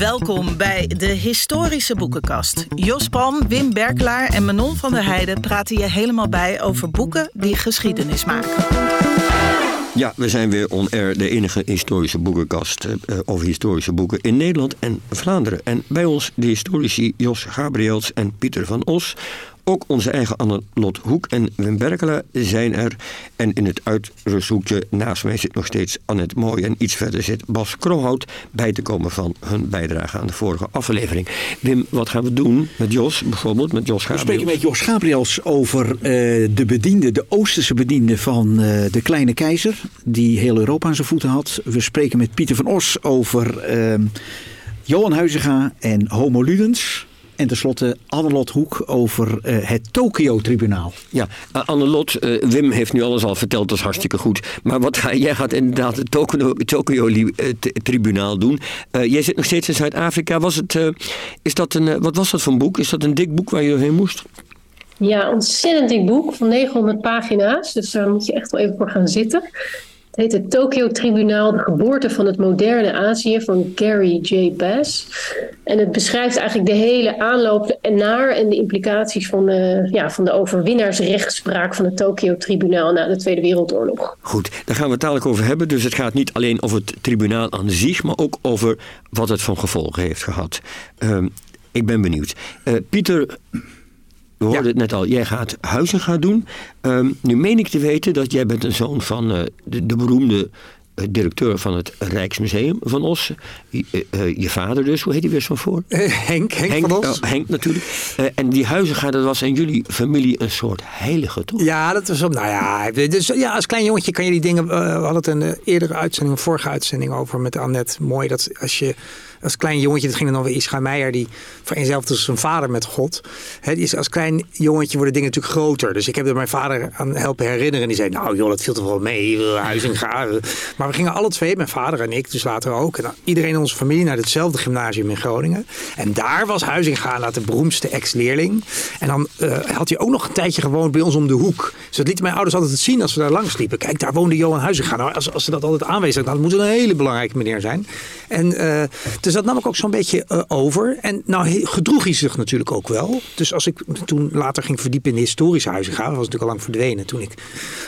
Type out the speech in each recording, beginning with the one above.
Welkom bij de Historische Boekenkast. Jos Palm, Wim Berkelaar en Manon van der Heijden praten je helemaal bij over boeken die geschiedenis maken. Ja, we zijn weer on air, de enige historische boekenkast uh, over historische boeken in Nederland en Vlaanderen. En bij ons de historici Jos Gabriels en Pieter van Os. Ook onze eigen Annelot Hoek en Wim Berkela zijn er. En in het uitrusthoekje naast mij zit nog steeds Annette Mooi. En iets verder zit Bas Kroonhout bij te komen van hun bijdrage aan de vorige aflevering. Wim, wat gaan we doen met Jos bijvoorbeeld? Met Jos Gabriels? We spreken met Jos Gabriels over uh, de bediende, de Oosterse bediende van uh, de kleine keizer. Die heel Europa aan zijn voeten had. We spreken met Pieter van Os over uh, Johan Huizinga en Homo Ludens. En tenslotte Annelot Hoek over uh, het Tokio-tribunaal. Ja, uh, Annelot, uh, Wim heeft nu alles al verteld, dat is hartstikke goed. Maar wat ga, jij gaat inderdaad het Tokio-tribunaal doen. jij zit nog steeds in Zuid-Afrika. Was het, is dat een, wat was dat voor een boek? Is dat een dik boek waar je doorheen moest? Ja, ontzettend dik boek van 900 pagina's. Dus daar moet je echt wel even voor gaan zitten. Het heet het Tokio-tribunaal, de geboorte van het moderne Azië van Gary J. Bass. En het beschrijft eigenlijk de hele aanloop naar en de implicaties van de, ja, van de overwinnaarsrechtspraak van het Tokio-tribunaal na de Tweede Wereldoorlog. Goed, daar gaan we het dadelijk over hebben. Dus het gaat niet alleen over het tribunaal aan zich, maar ook over wat het van gevolgen heeft gehad. Uh, ik ben benieuwd. Uh, Pieter. We hoorden ja. het net al, jij gaat huizen gaan doen. Um, nu meen ik te weten dat jij bent een zoon van uh, de, de, beroemde uh, directeur van het Rijksmuseum van Os. Uh, je vader dus, hoe heet hij weer zo voor? Henk, Henk, Henk, van Os. Oh, Henk natuurlijk. en die huizengaard, dat was in jullie familie een soort heilige, toch? Ja, dat was op, nou ja, dus, ja, als klein jongetje kan je die dingen, we hadden het een eerdere uitzending, een vorige uitzending over met Annette. Mooi dat als je als klein jongetje, dat ging dan over Ischa Meijer, die vereenzelvigde zijn vader met God. He, is, als klein jongetje worden dingen natuurlijk groter. Dus ik heb er mijn vader aan helpen herinneren. En die zei, nou joh, dat viel toch wel mee, huizing gaan. Maar we gingen alle twee, mijn vader en ik, dus later ook. En iedereen in onze familie naar hetzelfde gymnasium in Groningen. En daar was Huizinga de beroemdste ex-leerling. En dan uh, had hij ook nog een tijdje gewoond bij ons om de hoek. Dus dat lieten mijn ouders altijd zien als we daar langs liepen. Kijk, daar woonde Johan Huizinga. Nou, als, als ze dat altijd aanwezig hadden, dan moet het een hele belangrijke meneer zijn. En uh, dat nam ik ook zo'n beetje uh, over. En nou gedroeg hij zich natuurlijk ook wel. Dus als ik toen later ging verdiepen in historische huizen gaan, was natuurlijk al lang verdwenen toen ik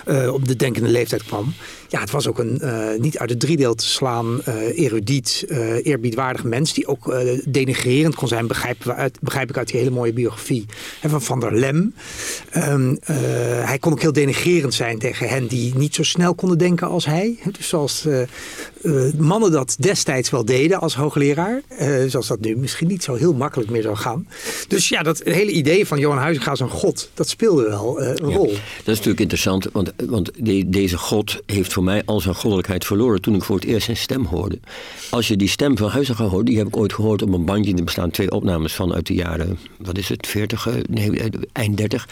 uh, op de denkende leeftijd kwam. Ja, het was ook een uh, niet uit het driedeel te slaan, erudiet, eerbiedwaardig mens. Die ook denigrerend kon zijn, begrijp, uit, begrijp ik uit die hele mooie biografie hè, van Van der Lem. Um, hij kon ook heel denigrerend zijn tegen hen die niet zo snel konden denken als hij. Dus zoals mannen dat destijds wel deden als hoogleraar. Uh, zoals dat nu misschien niet zo heel makkelijk meer zou gaan. Dus ja, dat hele idee van Johan Huizinga als een god, dat speelde wel uh, een ja, rol. Dat is natuurlijk interessant, want, want de, deze god heeft voor mij al zijn goddelijkheid verloren toen ik voor het eerst zijn stem hoorde. Als je die stem van Huizinga hoort, die heb ik ooit gehoord op een bandje. Er bestaan twee opnames van uit de jaren, wat is het, 40, nee, eind 30.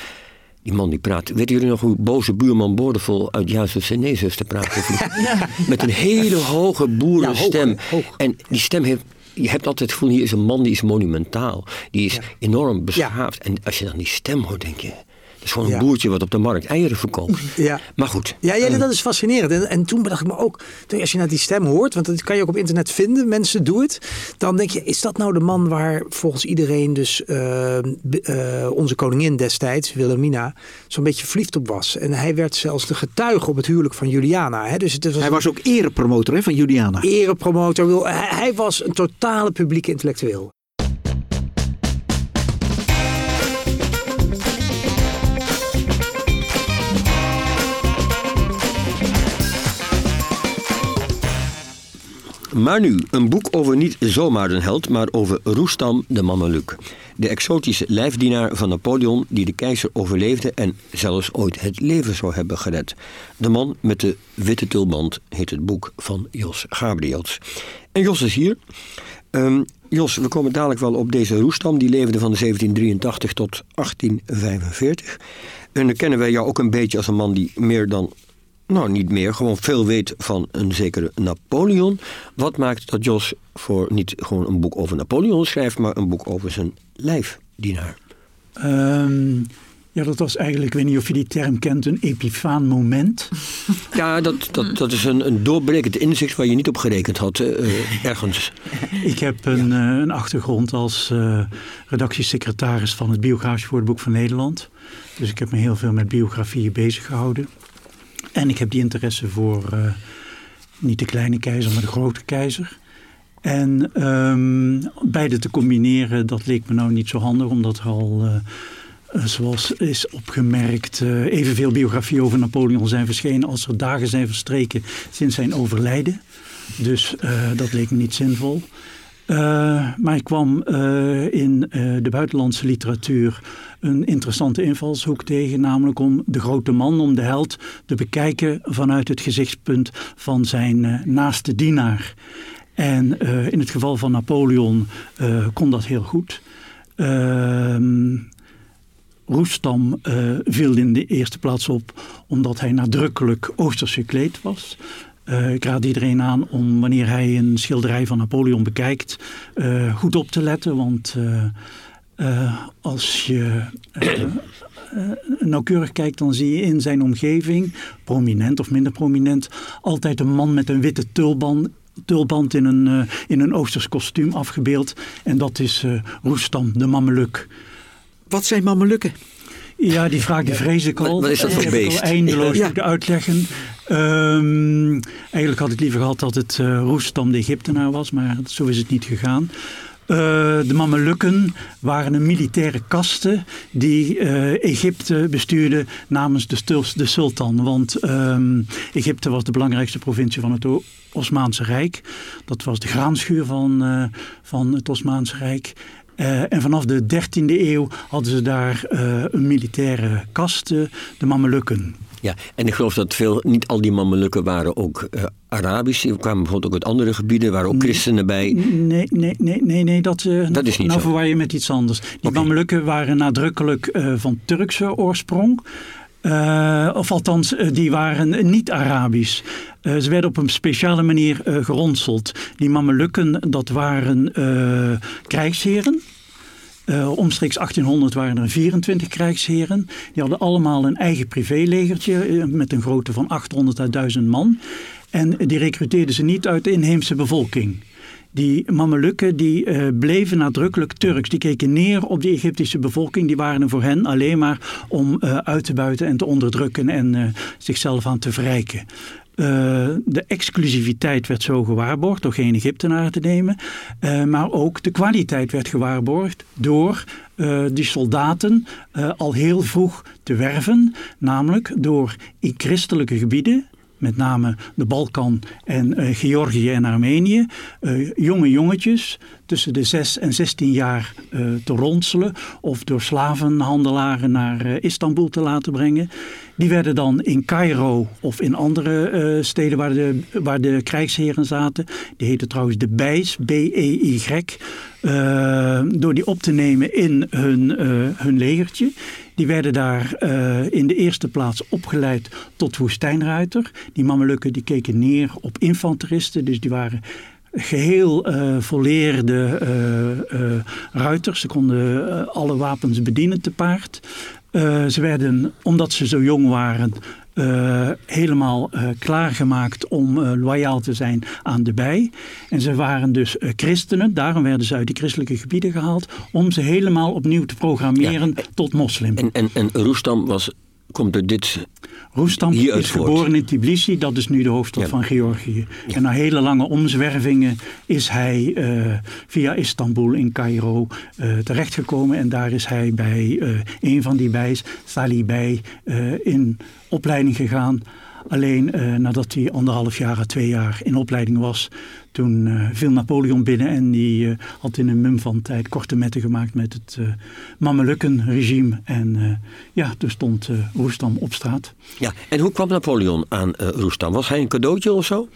Die man die praat. Weten jullie nog hoe boze buurman Boordevol uit Jazef Senezus te praten? ja. Met een hele hoge boerenstem. Ja, hoog, hoog. En die stem heeft je hebt altijd het gevoel, hier is een man die is monumentaal. Die is ja. enorm beschaafd. Ja. En als je dan die stem hoort, denk je... Dat is gewoon een ja. boertje wat op de markt eieren verkoopt. Ja. Maar goed. Ja, ja, dat is fascinerend. En, en toen bedacht ik me ook, als je naar die stem hoort, want dat kan je ook op internet vinden, mensen doen het. Dan denk je, is dat nou de man waar volgens iedereen dus uh, uh, onze koningin destijds, Wilhelmina, zo'n beetje verliefd op was. En hij werd zelfs de getuige op het huwelijk van Juliana. Hè? Dus het was hij was ook erepromotor hè, van Juliana. Erepromotor. Hij, hij was een totale publieke intellectueel. Maar nu, een boek over niet zomaar een held, maar over Roestam de Mameluc. De exotische lijfdienaar van Napoleon die de keizer overleefde en zelfs ooit het leven zou hebben gered. De man met de witte tulband heet het boek van Jos Gabriels. En Jos is hier. Um, Jos, we komen dadelijk wel op deze Roestam. Die leefde van 1783 tot 1845. En dan kennen wij jou ook een beetje als een man die meer dan nou, niet meer, gewoon veel weet van een zekere Napoleon. Wat maakt dat Jos voor niet gewoon een boek over Napoleon schrijft, maar een boek over zijn lijfdienaar? Um, Ja, dat was eigenlijk, ik weet niet of je die term kent, een epifaan moment. Ja, dat, dat, dat is een, een doorbrekend inzicht waar je niet op gerekend had, uh, ergens. Ik heb een, uh, een achtergrond als uh, redactiesecretaris van het Biografisch Woordenboek van Nederland. Dus ik heb me heel veel met biografieën bezig gehouden. En ik heb die interesse voor niet de kleine keizer, maar de grote keizer. En um, beide te combineren, dat leek me nou niet zo handig, omdat er al uh, zoals is opgemerkt, uh, evenveel biografieën over Napoleon zijn verschenen als er dagen zijn verstreken sinds zijn overlijden. Dus dat leek me niet zinvol. Maar ik kwam in de buitenlandse literatuur een interessante invalshoek tegen, namelijk om de grote man, om de held, te bekijken vanuit het gezichtspunt van zijn naaste dienaar. En in het geval van Napoleon kon dat heel goed. Ehm, Roestam viel in de eerste plaats op omdat hij nadrukkelijk oosters gekleed was. Uh, ik raad iedereen aan om wanneer hij een schilderij van Napoleon bekijkt uh, goed op te letten. Want als je nauwkeurig kijkt dan zie je in zijn omgeving, prominent of minder prominent, altijd een man met een witte tulband tulband in een, in een oosters kostuum afgebeeld. En dat is Roestam, de Mameluk. Wat zijn mamelukken? Ja, die vraag die vrees ik al. Wat is dat voor beest? eindeloos ja. uitleggen. Um, eigenlijk had ik liever gehad dat het uh, Roestam de Egyptenaar was, maar zo is het niet gegaan. Uh, de Mamelukken waren een militaire kaste die uh, Egypte bestuurde namens de, de sultan. Want um, Egypte was de belangrijkste provincie van het Osmaanse Rijk. Dat was de graanschuur van, uh, van het Osmaanse Rijk. Uh, en vanaf de 13e eeuw hadden ze daar uh, een militaire kast, uh, de Mamelukken. Ja, en ik geloof dat veel, niet al die Mamelukken waren ook Arabisch. Die kwamen bijvoorbeeld ook uit andere gebieden, waren ook christenen bij. Nee, nee, nee, nee, nee dat, dat is niet nou zo. verwar je met iets anders. Die okay. Mamelukken waren nadrukkelijk van Turkse oorsprong. Uh, of althans, uh, die waren niet Arabisch. Uh, ze werden op een speciale manier geronseld. Die Mamelukken, dat waren krijgsheren. Omstreeks 1800 waren er 24 krijgsheren. Die hadden allemaal een eigen privélegertje met een grootte van 800 à 1000 man. En die recruteerden ze niet uit de inheemse bevolking. Die Mamelukken die uh, bleven nadrukkelijk Turks. Die keken neer op de Egyptische bevolking. Die waren er voor hen alleen maar om uit te buiten en te onderdrukken en zichzelf aan te verrijken. De exclusiviteit werd zo gewaarborgd door geen Egyptenaren te nemen. maar ook de kwaliteit werd gewaarborgd door die soldaten al heel vroeg te werven. Namelijk door in christelijke gebieden met name de Balkan en uh, Georgië en Armenië, uh, jonge jongetjes tussen de 6 en 16 jaar uh, te ronselen of door slavenhandelaren naar Istanbul te laten brengen. Die werden dan in Cairo of in andere steden waar de, waar de krijgsheren zaten, die heten trouwens de Bijs, B-E-Y, door die op te nemen in hun, hun legertje. Die werden daar uh, in de eerste plaats opgeleid tot woestijnruiter. Die Mamelukken die keken neer op infanteristen, dus die waren geheel volleerde uh, ruiters. Ze konden alle wapens bedienen te paard. ze werden, omdat ze zo jong waren, uh, helemaal uh, klaargemaakt om uh, loyaal te zijn aan de bij. En ze waren dus christenen, daarom werden ze uit die christelijke gebieden gehaald, om ze helemaal opnieuw te programmeren ja, tot moslim. En, en, en Roestam was komt er dit Roestam is geboren in Tbilisi, dat is nu de hoofdstad ja. van Georgië. Ja. En na hele lange omzwervingen is hij uh, via Istanbul in Cairo uh, terechtgekomen. En daar is hij bij uh, een van die bijs, Salih Bey, in opleiding gegaan. Alleen uh, nadat hij anderhalf jaar, twee jaar in opleiding was, toen uh, viel Napoleon binnen en die uh, had in een mum van tijd korte metten gemaakt met het uh, Mamelukken-regime. En ja, toen stond Roestam op straat. Ja, en hoe kwam Napoleon aan Roestam? Was hij een cadeautje of zo?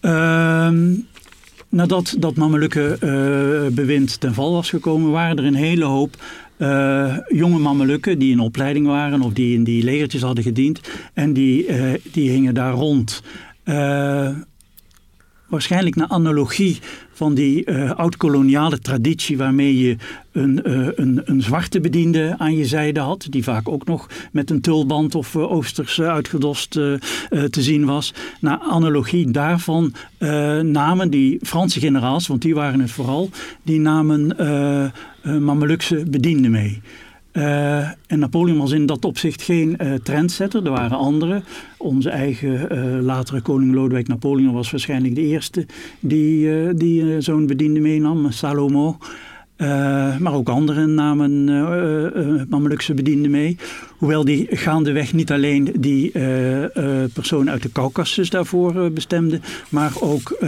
Ehm, nadat dat Mamelukken-bewind ten val was gekomen, waren er een hele hoop uh, jonge mamelukken die in opleiding waren of die in die legertjes hadden gediend. En die, uh, die hingen daar rond. Uh, waarschijnlijk naar analogie van die oud-koloniale traditie waarmee je een, uh, een, een, zwarte bediende aan je zijde had, die vaak ook nog met een tulband of uh, oosters uitgedost te zien was. Naar analogie daarvan namen die Franse generaals, want die waren het vooral, die namen Mamelukse bedienden mee. En Napoleon was in dat opzicht geen trendsetter. Er waren anderen. Onze eigen latere koning Lodewijk Napoleon was waarschijnlijk de eerste die, die zo'n bediende meenam, Salomo. Maar ook anderen namen uh, Mamelukse bedienden mee. Hoewel die gaandeweg niet alleen die personen uit de Caucasus daarvoor bestemden, maar ook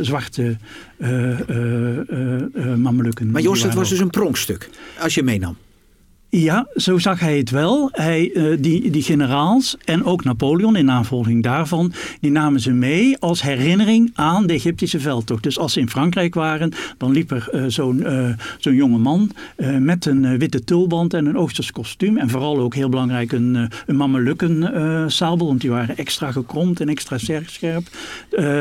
zwarte Mamelukken. Maar Joost, dat was dus een pronkstuk als je meenam. Ja, zo zag hij het wel. Hij, uh, die, die generaals en ook Napoleon in navolging daarvan, die namen ze mee als herinnering aan de Egyptische veldtocht. Dus als ze in Frankrijk waren, dan liep er uh, zo'n uh, zo'n jonge man met een witte tulband en een Oosters kostuum. En vooral ook heel belangrijk een, een mamelukken sabel, want die waren extra gekromd en extra scherp.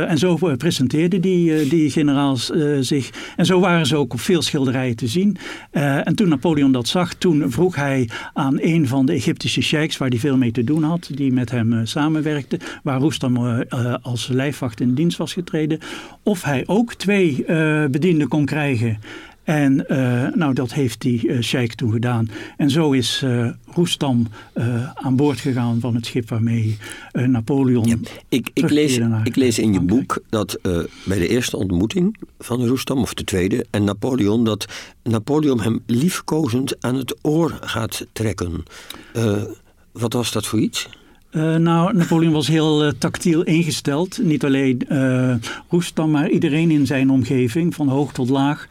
en zo presenteerden die, die generaals zich. En zo waren ze ook op veel schilderijen te zien. en toen Napoleon dat zag, toen vroeg hij aan een van de Egyptische sheiks, waar hij veel mee te doen had, die met hem uh, samenwerkte, waar Roestam uh, als lijfwacht in dienst was getreden, of hij ook twee bedienden kon krijgen. En uh, nou, dat heeft die uh, sheik toen gedaan. En zo is uh, Roestam aan boord gegaan van het schip waarmee Napoleon. Ja, ik, ik, lees, ik lees in je boek dat bij de eerste ontmoeting van Roestam, of de tweede, en Napoleon, dat Napoleon hem liefkozend aan het oor gaat trekken. wat was dat voor iets? Uh, nou, Napoleon was heel uh, tactiel ingesteld. Niet alleen uh, Roestam, maar iedereen in zijn omgeving, van hoog tot laag.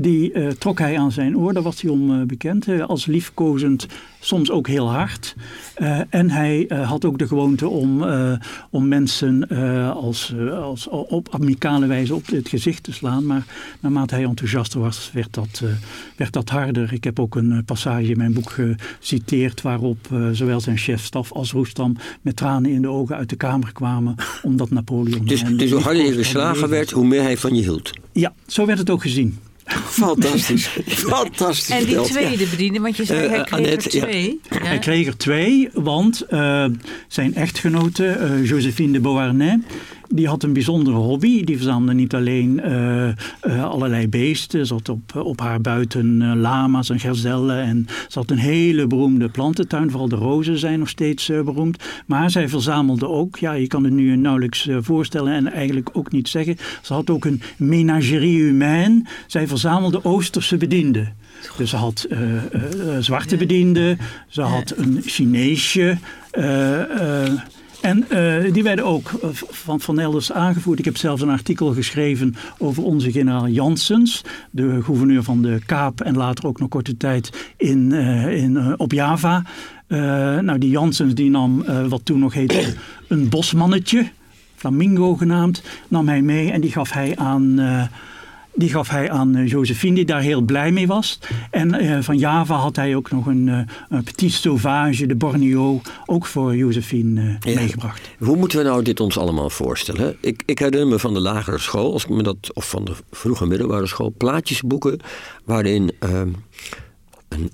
die trok hij aan zijn oor, daar was hij om bekend. als liefkozend soms ook heel hard. En hij had ook de gewoonte om, om mensen als, als, op amicale wijze op het gezicht te slaan. Maar naarmate hij enthousiaster was, werd dat, werd dat harder. Ik heb ook een passage in mijn boek geciteerd waarop zowel zijn chefstaf als Roestam met tranen in de ogen uit de kamer kwamen. Omdat Napoleon... Dus, dus hoe harder je geslagen werd, hoe meer hij van je hield? Ja, zo werd het ook gezien. Fantastisch. Fantastisch. En die tweede ja. bediende, want je zei uh, hij kreeg Annette, er twee. Ja. Hij kreeg er twee, want uh, zijn echtgenote uh, Josephine de Beauharnais die had een bijzondere hobby. Die verzamelde niet alleen uh, uh, allerlei beesten. Ze had op, op haar buiten uh, lama's en gazellen. En ze had een hele beroemde plantentuin. Vooral de rozen zijn nog steeds beroemd. Maar zij verzamelde ook, ja, je kan het nu nauwelijks voorstellen en eigenlijk ook niet zeggen. Ze had ook een menagerie humaine. Zij verzamelde Oosterse bedienden. Dus ze had zwarte bedienden. Ze had een Chineesje. En uh, die werden ook eh, van Van Elders aangevoerd. Ik heb zelfs een artikel geschreven over onze generaal Janssens, de gouverneur van de Kaap en later ook nog korte tijd in, uh, in, op Java. nou, die Janssens die nam wat toen nog heette een bosmannetje, Flamingo genaamd, nam hij mee en die gaf hij aan die gaf hij aan uh, Josephine, die daar heel blij mee was. En uh, van Java had hij ook nog een, uh, een petit sauvage, de Borneo, ook voor Josephine ja. meegebracht. Hoe moeten we nou dit ons allemaal voorstellen? Ik, ik herinner me van de lagere school, als ik me dat, of van de vroege middelbare school, plaatjesboeken waarin ehm, een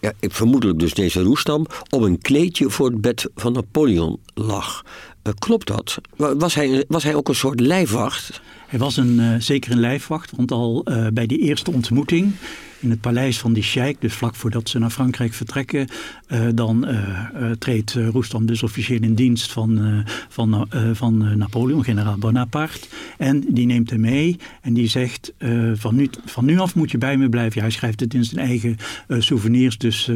ja, vermoedelijk dus deze roestam, op een kleedje voor het bed van Napoleon lag. Uh, klopt dat? Was hij, was hij ook een soort lijfwacht? Hij was een, uh, zeker een lijfwacht, want al uh, bij die eerste ontmoeting in het paleis van die sheik, dus vlak voordat ze naar Frankrijk vertrekken, uh, dan treedt Roestam dus officieel in dienst van, van, van Napoleon, generaal Bonaparte. En die neemt hem mee en die zegt, van, nu, van nu af moet je bij me blijven. Hij schrijft het in zijn eigen souvenirs, dus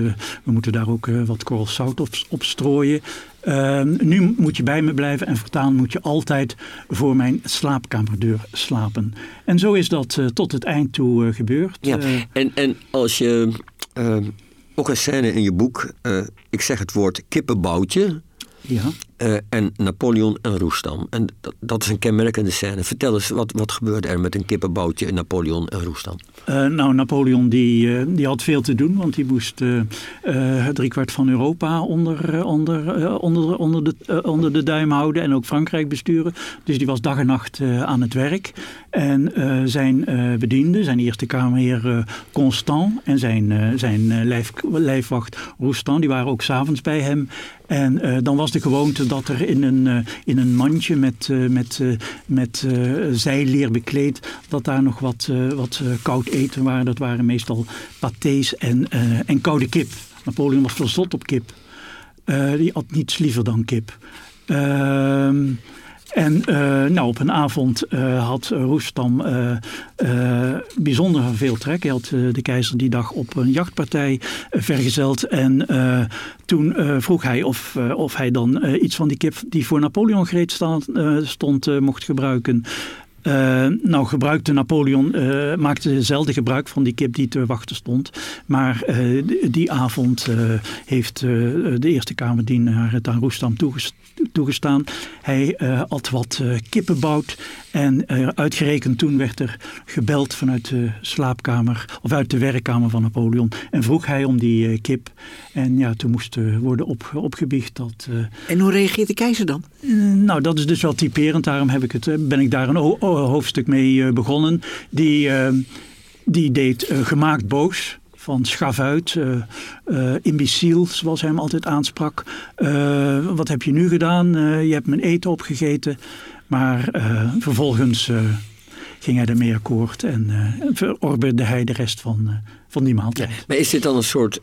we moeten daar ook wat korrel zout op strooien. Uh, nu moet je bij me blijven en voortaan moet je altijd voor mijn slaapkamerdeur slapen. En zo is dat uh, tot het eind toe uh, gebeurd. Ja. Eh, en, en als je ook een scène in je boek, ik zeg het woord kippenboutje. Ja. Uh, en Napoleon en Roestam. En dat, is een kenmerkende scène. Vertel eens, wat, wat gebeurde er met een kippenboutje Napoleon en Roestam? Uh, nou, Napoleon die, uh, die had veel te doen, want die moest driekwart van Europa onder, onder, onder, onder, de, onder de duim houden en ook Frankrijk besturen. Dus die was dag en nacht aan het werk. En zijn bediende, zijn eerste kamerheer Constant en zijn, zijn lijf, lijfwacht Roestam, die waren ook s'avonds bij hem. En dan was de gewoonte dat er in een, uh, in een mandje met, uh, met, met zijleer bekleed, dat daar nog wat, wat koud eten waren. Dat waren meestal pâtés en, en koude kip. Napoleon was verzot op kip. die at niets liever dan kip. Ehm, en uh, nou, op een avond uh, had Roestam uh, bijzonder veel trek. Hij had de keizer die dag op een jachtpartij vergezeld. En toen vroeg hij of, of hij dan iets van die kip die voor Napoleon gereed stond mocht gebruiken. Uh, nou gebruikte Napoleon, uh, maakte zelden gebruik van die kip die te wachten stond. Maar uh, die avond heeft de Eerste Kamerdienaar het aan Roestam toegestaan. Hij had wat kippenbout en uitgerekend toen werd er gebeld vanuit de slaapkamer of uit de werkkamer van Napoleon. En vroeg hij om die kip. En ja, toen moest worden op, opgebiecht. Dat, en hoe reageert de keizer dan? nou, dat is dus wel typerend. Daarom heb ik het, ben ik daar een hoofdstuk mee eh, begonnen. Die, ehm, die deed eh, gemaakt boos van schavuit, uh, uh, imbeciel, zoals hij hem altijd aansprak. wat heb je nu gedaan? je hebt mijn eten opgegeten. Maar vervolgens ging hij ermee akkoord en verorberde hij de rest van, van die maaltijd. maar is dit dan een soort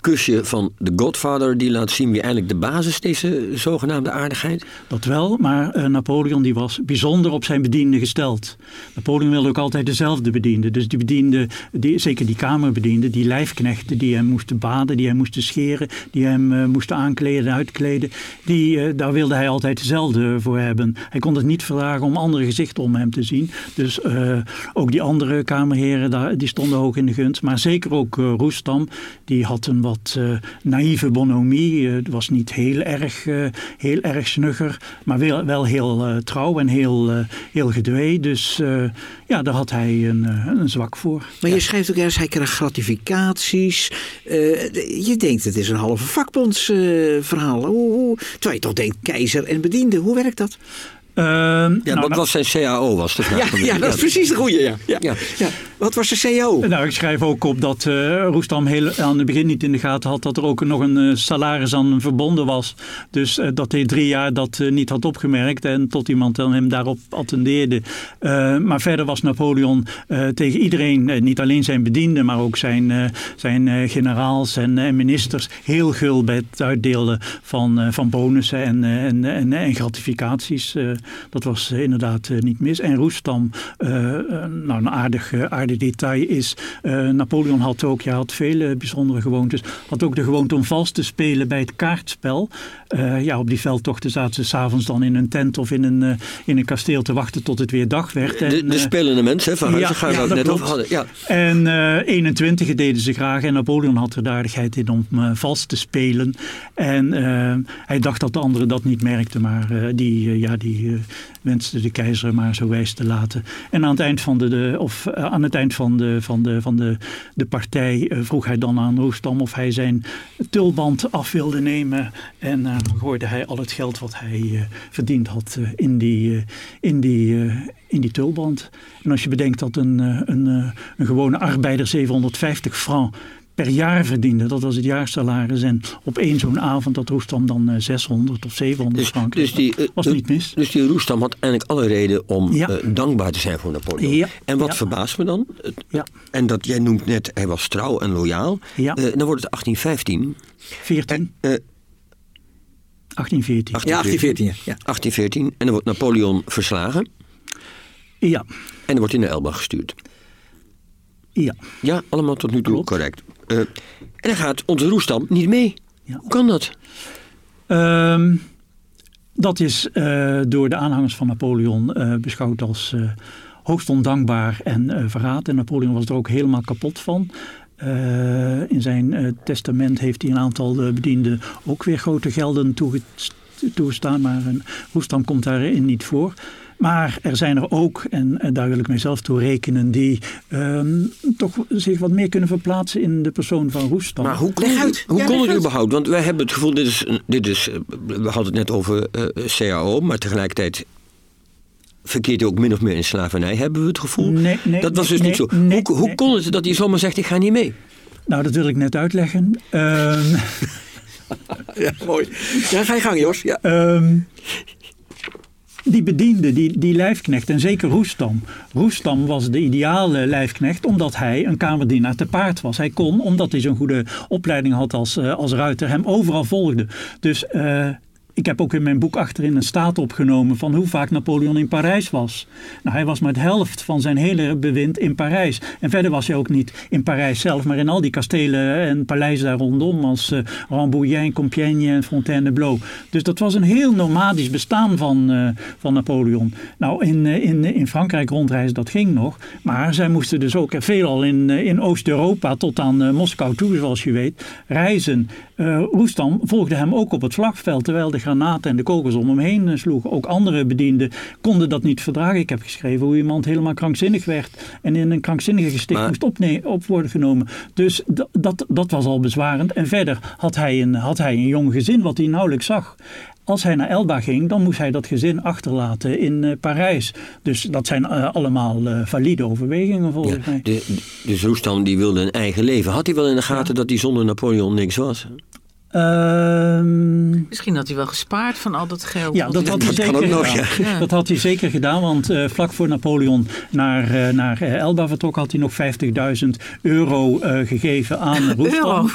kusje van de Godfather die laat zien wie eigenlijk de basis is, deze zogenaamde aardigheid? Dat wel, maar uh, Napoleon die was bijzonder op zijn bediende gesteld. Napoleon wilde ook altijd dezelfde bediende. Dus die bediende, die, zeker die kamerbediende, die lijfknechten die hem moesten baden, die hem moesten scheren, die hem uh, moesten aankleden en uitkleden, die, daar wilde hij altijd dezelfde voor hebben. Hij kon het niet verdragen om andere gezichten om hem te zien. Dus ook die andere kamerheren, daar, die stonden hoog in de gunst. Maar zeker ook Roestam, die had een wat uh, naïeve bonhomie. Het was niet heel erg, uh, heel erg snugger, maar wel, wel heel trouw en heel, heel gedwee. Dus ja, daar had hij een, een zwak voor. Maar je schrijft ook ergens, hij krijgt gratificaties. je denkt, het is een halve vakbondsverhaal. terwijl je toch denkt, keizer en bediende. Hoe werkt dat? Uh, ja, nou, wat was zijn CAO? Was de vraag ja, ja, dat is precies de goede. Ja. Ja. ja. Wat was de CAO? Nou, ik schrijf ook op dat uh, Roestam heel, aan het begin niet in de gaten had dat er ook nog een uh, salaris aan verbonden was. Dus uh, dat hij drie jaar dat niet had opgemerkt en tot iemand dan hem daarop attendeerde. maar verder was Napoleon tegen iedereen, niet alleen zijn bedienden, maar ook zijn, zijn generaals en, ministers, heel gul bij het uitdelen van, van bonussen en, en, en, en gratificaties. Dat was eh, inderdaad eh, niet mis. En Roestam, eh, nou een aardig, aardig detail is, Napoleon had ook, ja, had vele bijzondere gewoontes, had ook de gewoonte om vals te spelen bij het kaartspel. ja, op die veldtochten zaten ze s'avonds dan in een tent of in een, in een kasteel te wachten tot het weer dag werd. En, de, de spelende mensen van ja, gaan ja, dat net over hadden. Ja. En uh, 21 deden ze graag en Napoleon had er de aardigheid in om vals te spelen. En uh, hij dacht dat de anderen dat niet merkten, maar die, ja, die wenste de keizer maar zo wijs te laten. En aan het eind van de, of, uh, aan het eind van de, van de, van de, de partij uh, vroeg hij dan aan Roestam of hij zijn tulband af wilde nemen. En dan gooide hij al het geld wat hij verdiend had in die, in die, in die tulband. En als je bedenkt dat een, een, een gewone arbeider 750 francs per jaar verdiende. Dat was het jaarsalaris. En op één zo'n avond dat Roestam dan 600 of 700 dus, frank. Dus die, uh, was niet mis. Dus die Roestam had eigenlijk alle reden om ja. uh, dankbaar te zijn voor Napoleon. Ja. En wat ja. verbaast me dan? Ja. En dat jij noemt net, hij was trouw en loyaal. Ja. Uh, dan wordt het 1815. 14. 1814. 1814. Ja, 1814. Ja. 1814. En dan wordt Napoleon verslagen. Ja. En dan wordt hij naar Elba gestuurd. Ja. Ja, allemaal tot nu toe Klopt. correct. Uh, en dan gaat onze Roestam niet mee. Ja. Hoe kan dat? Um, dat is uh, door de aanhangers van Napoleon uh, beschouwd als hoogst ondankbaar en verraad. En Napoleon was er ook helemaal kapot van. in zijn testament heeft hij een aantal bedienden ook weer grote gelden toegestaan. Maar een Roestam komt daarin niet voor. Maar er zijn er ook, en, daar wil ik mezelf toe rekenen, die ehm, toch zich wat meer kunnen verplaatsen in de persoon van Roestam. Maar hoe kon, hoe kon het überhaupt? Want wij hebben het gevoel, dit is, dit is, we hadden het net over uh, eh, CAO, maar tegelijkertijd verkeert hij ook min of meer in slavernij, hebben we het gevoel. Nee, nee, dat was dus niet zo. hoe, hoe kon het dat hij zomaar zegt, ik ga niet mee? Nou, dat wil ik net uitleggen. Um, ja, mooi. Ja, ga je gang, Jos. Ja. Um, die bediende, die, die lijfknecht, en zeker Roestam. Roestam was de ideale lijfknecht omdat hij een kamerdienaar te paard was. Hij kon, omdat hij zo'n goede opleiding had als, uh, als ruiter, hem overal volgde. Dus uh, ik heb ook in mijn boek achterin een staat opgenomen van hoe vaak Napoleon in Parijs was. Nou, hij was maar de helft van zijn hele bewind in Parijs. En verder was hij ook niet in Parijs zelf, maar in al die kastelen en paleizen daar rondom, als uh, Rambouillet, Compiègne en Fontainebleau. Dus dat was een heel nomadisch bestaan van, uh, van Napoleon. Nou, in, uh, in, in Frankrijk rondreizen, dat ging nog. Maar zij moesten dus ook veelal in, in Oost-Europa tot aan Moskou toe, zoals je weet, reizen. Roestam volgde hem ook op het slagveld, terwijl de granaten en de kogels om hem heen eh, sloegen. Ook andere bedienden konden dat niet verdragen. Ik heb geschreven hoe iemand helemaal krankzinnig werd en in een krankzinnige gesticht moest op worden genomen. Dus dat, dat was al bezwarend. En verder had hij, een, had hij een jong gezin wat hij nauwelijks zag. Als hij naar Elba ging, dan moest hij dat gezin achterlaten in uh, Parijs. Dus dat zijn uh, allemaal uh, valide overwegingen volgens mij. De, dus Roestam die wilde een eigen leven. Had hij wel in de gaten dat hij zonder Napoleon niks was? Ehm, Misschien had hij wel gespaard van al dat geld. Ja, dat had hij zeker gedaan. Dat had hij zeker gedaan, want uh, vlak voor Napoleon naar, uh, naar uh, Elba vertrok had hij nog 50.000 euro gegeven aan Roestam.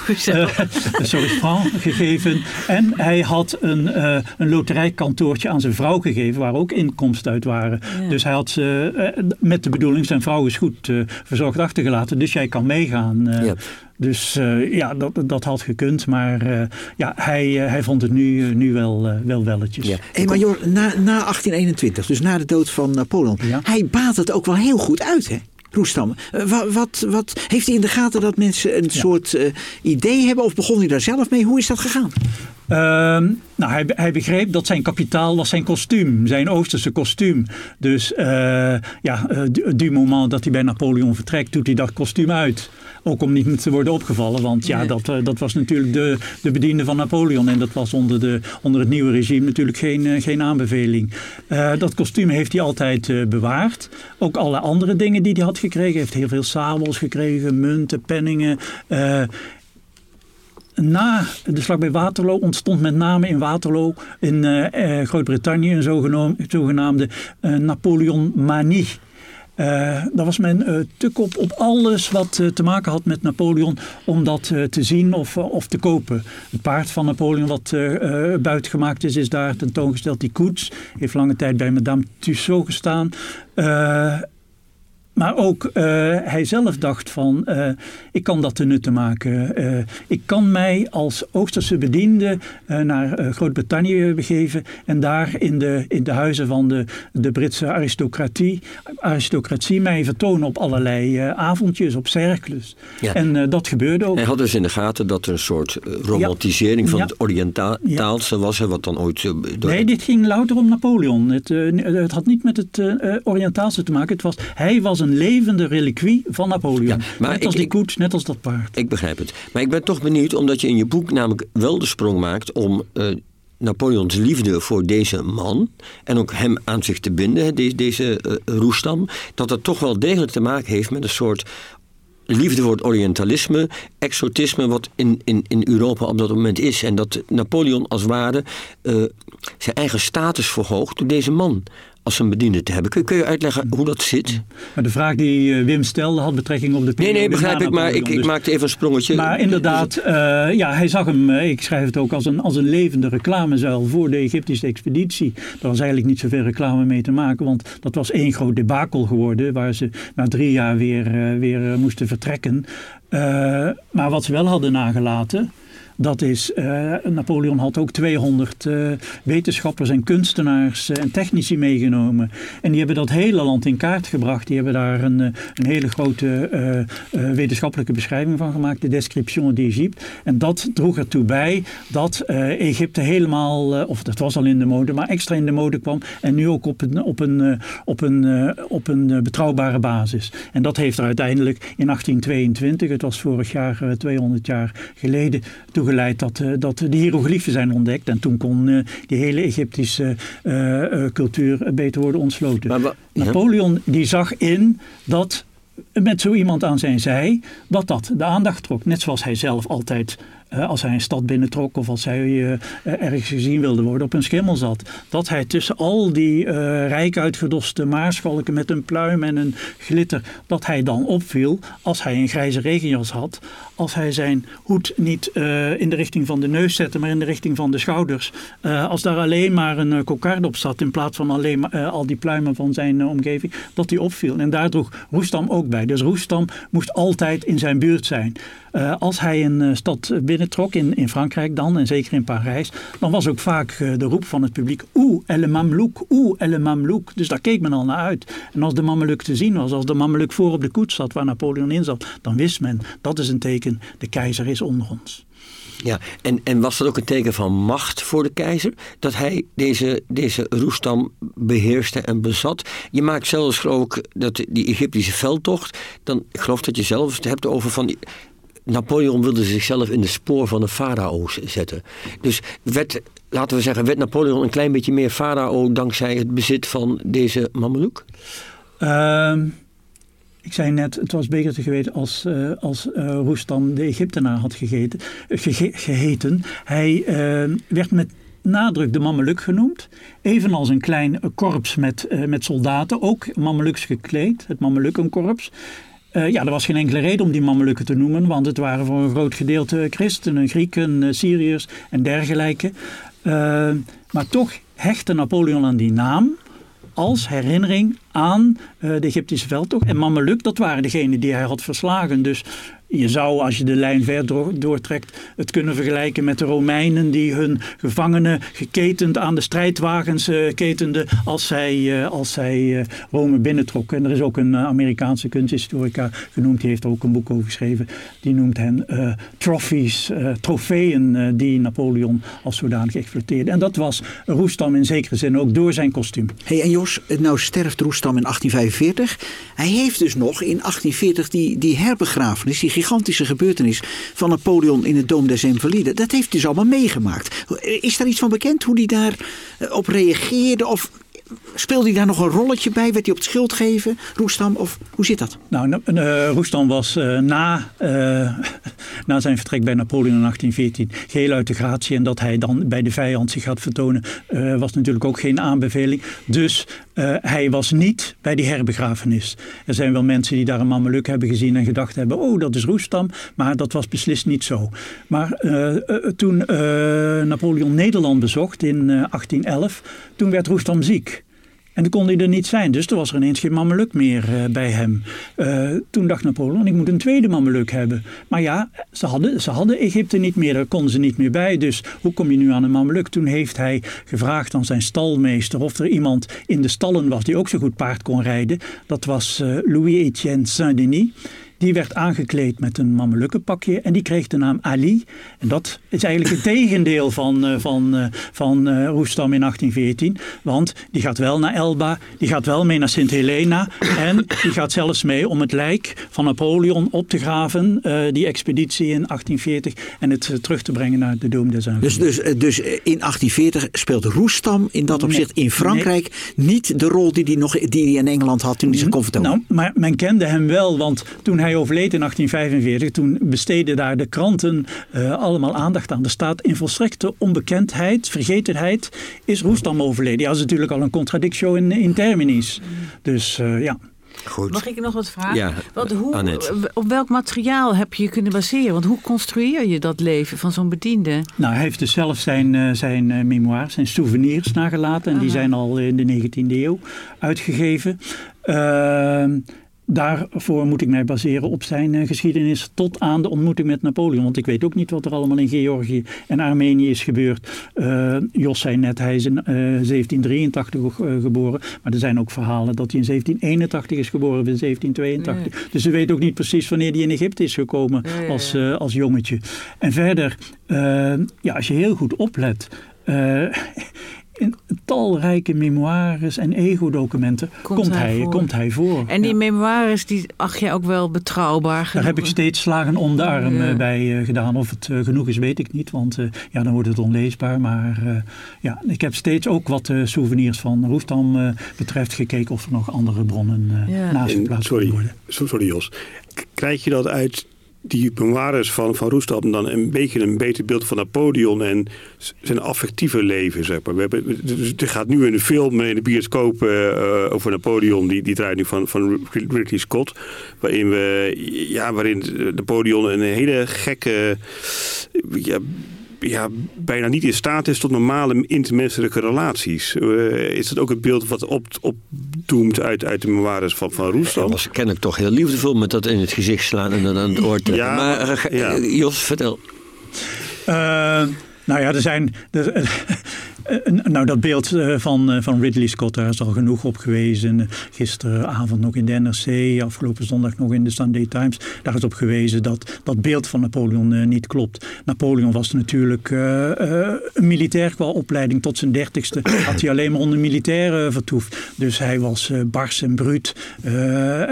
sorry, franc gegeven. En hij had een, een loterijkantoortje aan zijn vrouw gegeven, waar ook inkomsten uit waren. Dus hij had met de bedoeling, zijn vrouw is goed verzorgd achtergelaten, dus jij kan meegaan. Ja. Dus uh, ja, dat, dat had gekund. Maar uh, ja, hij, uh, hij vond het nu, nu wel, wel welletjes. Ja. Hey, maar joh, na, na 1821, dus na de dood van Napoleon, ja. hij baat het ook wel heel goed uit, hè? Roestam. Wat, wat, wat, heeft hij in de gaten dat mensen een ja. soort idee hebben? Of begon hij daar zelf mee? Hoe is dat gegaan? Uh, nou, hij, hij, begreep dat zijn kapitaal was zijn kostuum, zijn Oosterse kostuum. Dus uh, ja, du, du moment dat hij bij Napoleon vertrekt, doet hij dat kostuum uit. Ook om niet te worden opgevallen, want ja, dat, uh, dat was natuurlijk de, de bediende van Napoleon. En dat was onder, de, onder het nieuwe regime natuurlijk geen, uh, geen aanbeveling. Uh, dat kostuum heeft hij altijd bewaard. Ook alle andere dingen die hij had gekregen. Hij heeft heel veel sabels gekregen, munten, penningen na de slag bij Waterloo ontstond met name in Waterloo in uh, Groot-Brittannië een zogenaamde uh, Napoleon-manie. Uh, daar was men uh, te kop op alles wat uh, te maken had met Napoleon om dat te zien of, of te kopen. Het paard van Napoleon wat buiten gemaakt is, is daar tentoongesteld. Die koets heeft lange tijd bij Madame Tussaud gestaan. Maar ook uh, hij zelf dacht van, uh, ik kan dat te nutten maken. Uh, ik kan mij als Oosterse bediende naar Groot-Brittannië begeven en daar in de, in de huizen van de, de Britse aristocratie, aristocratie mij vertonen op allerlei avondjes, op cercles. Ja. En dat gebeurde ook. Hij had dus in de gaten dat er een soort romantisering ja. van ja. het Oriëntaalse was, wat dan ooit... Door... Nee, dit ging louter om Napoleon. Het, het had niet met het Oriëntaalse te maken. Het was, hij was een levende reliquie van Napoleon. Ja, maar net als die koets, net als dat paard. Ik begrijp het. Maar ik ben toch benieuwd, omdat je in je boek namelijk wel de sprong maakt om... Uh, Napoleons liefde voor deze man en ook hem aan zich te binden, deze, deze uh, Roestam, dat dat toch wel degelijk te maken heeft met een soort liefde voor het Orientalisme, exotisme, wat in, in, in Europa op dat moment is. En dat Napoleon als ware uh, zijn eigen status verhoogt door deze man als een bediende te hebben. Kun, kun je uitleggen hoe dat zit? Maar de vraag die eh, Wim stelde had betrekking op de Nee, nee, begrijp ik, maar ik, ik dus- maakte even een sprongetje. Maar inderdaad, uh, ja, hij zag hem, ik schrijf het ook, als een, als een levende reclamezuil voor de Egyptische expeditie. Daar was eigenlijk niet zoveel reclame mee te maken, want dat was één groot debakel geworden, waar ze na drie jaar weer, uh, weer moesten vertrekken. maar wat ze wel hadden nagelaten, Dat is, uh, Napoleon had ook 200 uh, wetenschappers en kunstenaars en technici meegenomen. En die hebben dat hele land in kaart gebracht. Die hebben daar een, een hele grote wetenschappelijke beschrijving van gemaakt, de Description d'Egypte. En dat droeg ertoe bij dat Egypte helemaal, of dat was al in de mode, maar extra in de mode kwam. En nu ook op een, op een, op een, op een betrouwbare basis. En dat heeft er uiteindelijk in 1822, het was vorig jaar 200 jaar geleden, toegeleid dat, dat de hieroglyphen zijn ontdekt. En toen kon die hele Egyptische cultuur beter worden ontsloten. Napoleon die zag in dat met zo iemand aan zijn zij, dat dat de aandacht trok. Net zoals hij zelf altijd als hij een stad binnentrok of als hij uh, ergens gezien wilde worden, op een schimmel zat. Dat hij tussen al die uh, rijk uitgedoste maarschalken met een pluim en een glitter, dat hij dan opviel als hij een grijze regenjas had. Als hij zijn hoed niet uh, in de richting van de neus zette, maar in de richting van de schouders. als daar alleen maar een kokarde op zat in plaats van alleen maar, al die pluimen van zijn omgeving, dat hij opviel. En daar droeg Roestam ook bij. Dus Roestam moest altijd in zijn buurt zijn. als hij een stad binnen trok in, in Frankrijk dan, en zeker in Parijs, dan was ook vaak eh, de roep van het publiek, oeh, elle Mamlouk, oeh, elle Mamlouk. Dus daar keek men al naar uit. En als de Mameluc te zien was, als de Mameluc voor op de koets zat waar Napoleon in zat, dan wist men, dat is een teken, de keizer is onder ons. Ja, en, en was dat ook een teken van macht voor de keizer? Dat hij deze, deze Roestam beheerste en bezat? Je maakt zelfs, ik, dat die Egyptische veldtocht... dan ik geloof dat je zelf het hebt over van... Napoleon wilde zichzelf in de spoor van de farao's zetten. Dus werd, laten we zeggen, werd Napoleon een klein beetje meer farao dankzij het bezit van deze Mameloek? Uh, ik zei net, het was beter te geweten als, uh, als uh, de Egyptenaar had gegeten, ge geheten. Hij uh, werd met nadruk de Mameluc genoemd. Evenals een klein korps met, met soldaten, ook Mameluks gekleed, het Mamelukenkorps. Uh, ja, er was geen enkele reden om die Mamelukken te noemen, want het waren voor een groot gedeelte christenen, Grieken, uh, Syriërs en dergelijke. Uh, maar toch hechtte Napoleon aan die naam als herinnering aan de Egyptische veldtocht. En Mameluk, dat waren degenen die hij had verslagen. Dus je zou, als je de lijn ver doortrekt, het kunnen vergelijken met de Romeinen die hun gevangenen geketend aan de strijdwagens uh, ketenden als zij, uh, als zij uh, Rome binnentrokken. En er is ook een Amerikaanse kunsthistorica genoemd, die heeft er ook een boek over geschreven. Die noemt hen trophies, trofeeën die Napoleon als zodanig exploiteerde. En dat was Roestam in zekere zin ook door zijn kostuum. Hey, en Jos, nou sterft Roestam in 1845. Hij heeft dus nog in 1840 die, die herbegrafenis, die gigantische gebeurtenis van Napoleon in het Dom des Invalides. Dat heeft hij dus allemaal meegemaakt. Is daar iets van bekend hoe hij daarop eh, reageerde? Of Speelde hij daar nog een rolletje bij? Werd hij op het schild geven, Roestam? Of hoe zit dat? Nou, uh, Roestam was uh, na, uh, na zijn vertrek bij Napoleon in 1814 geheel uit de gratie. En dat hij dan bij de vijand zich gaat vertonen, was natuurlijk ook geen aanbeveling. Dus hij was niet bij die herbegrafenis. Er zijn wel mensen die daar een mameluk hebben gezien en gedacht hebben, oh dat is Roestam. Maar dat was beslist niet zo. Maar toen Napoleon Nederland bezocht in 1811, toen werd Roestam ziek. En toen kon hij er niet zijn. Dus er was er ineens geen mameluk meer uh, bij hem. Uh, toen dacht Napoleon, ik moet een tweede mameluk hebben. Maar ja, ze hadden, ze hadden Egypte niet meer. Daar konden ze niet meer bij. Dus hoe kom je nu aan een mameluk? Toen heeft hij gevraagd aan zijn stalmeester of er iemand in de stallen was die ook zo goed paard kon rijden. Dat was uh, Louis-Étienne Saint-Denis. Die werd aangekleed met een mamelukkenpakje en die kreeg de naam Ali. En dat is eigenlijk het tegendeel van, uh, van, uh, van uh, Roestam in 1814. Want die gaat wel naar Elba, die gaat wel mee naar Sint Helena. En die gaat zelfs mee om het lijk van Napoleon op te graven. die expeditie in 1840 en het terug te brengen naar de Doom des Dus, dus, dus in 1840 speelt Roestam in dat opzicht in Frankrijk niet de rol die hij nog die hij in Engeland had toen hij zich kon vertonen? Nou, maar men kende hem wel, want toen hij overleed in 1845, toen besteden daar de kranten uh, allemaal aandacht aan. Er staat in volstrekte onbekendheid, vergetenheid, is Roestam overleden. Ja, dat is natuurlijk al een contradictio in, in terminis. Dus uh, ja. Goed. Mag ik nog wat vragen? Ja, wat, hoe, op welk materiaal heb je je kunnen baseren? Want hoe construeer je dat leven van zo'n bediende? Nou, hij heeft dus zelf zijn, uh, zijn memoires, zijn souvenirs nagelaten. En Aha. die zijn al in de 19e eeuw uitgegeven. Uh, daarvoor moet ik mij baseren op zijn geschiedenis tot aan de ontmoeting met Napoleon. Want ik weet ook niet wat er allemaal in Georgië en Armenië is gebeurd. Jos zei net, hij is in 1783 geboren. Maar er zijn ook verhalen dat hij in 1781 is geboren of in 1782. Dus ze weet ook niet precies wanneer hij in Egypte is gekomen als, als jongetje. En verder, ja, als je heel goed oplet in talrijke memoires en ego-documenten komt, hij, voor. komt hij voor. En die memoires, die acht je ook wel betrouwbaar Daar heb ik steeds slagen om de arm eh, bij uh, gedaan. Of het uh, genoeg is, weet ik niet, want ja, dan wordt het onleesbaar. Maar ja, ik heb steeds ook wat souvenirs van Roestam betreft gekeken of er nog andere bronnen naast geplaatst worden. Sorry Jos, krijg je dat uit die memoires van, van Roestam dan een beetje een beter beeld van Napoleon en zijn affectieve leven, zeg maar. We hebben, dus er gaat nu een film in de bioscoop uh, over Napoleon, die, die draait nu van, van Ridley Scott, waarin, we, ja, waarin Napoleon een hele gekke... Ja, ja, bijna niet in staat is tot normale intermenselijke relaties. Uh, is dat ook het beeld wat op, opdoemt uit, uit de memoires van, van Roestam? was kennelijk toch heel liefdevol met dat in het gezicht slaan en dan aan het oor trekken. Ja, maar uh, Jos, vertel. nou ja, er zijn... Er, eh, nou, dat beeld eh, van, eh, van Ridley Scott, daar is al genoeg op gewezen. Gisteravond nog in de NRC, afgelopen zondag nog in de Sunday Times. Daar is op gewezen dat dat beeld van Napoleon niet klopt. Napoleon was natuurlijk een militair qua opleiding. Tot zijn dertigste had hij alleen maar onder militair vertoefd. Dus hij was bars en bruut.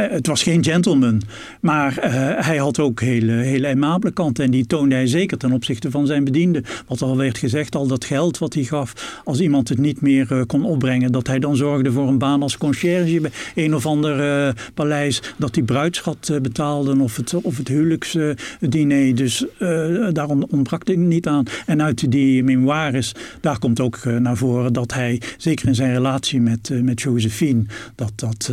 het was geen gentleman. Maar hij had ook hele, hele aimabele kanten. En die toonde hij zeker ten opzichte van zijn bedienden. Wat al werd gezegd, al dat geld wat hij gaf als iemand het niet meer uh, kon opbrengen, dat hij dan zorgde voor een baan als conciërge bij een of ander uh, paleis, dat die bruidschat uh, betaalde of het, of het huwelijksdiner. dus daar ontbrak het niet aan. En uit die memoires, daar komt ook naar voren dat hij, zeker in zijn relatie met, met Josephine, dat dat...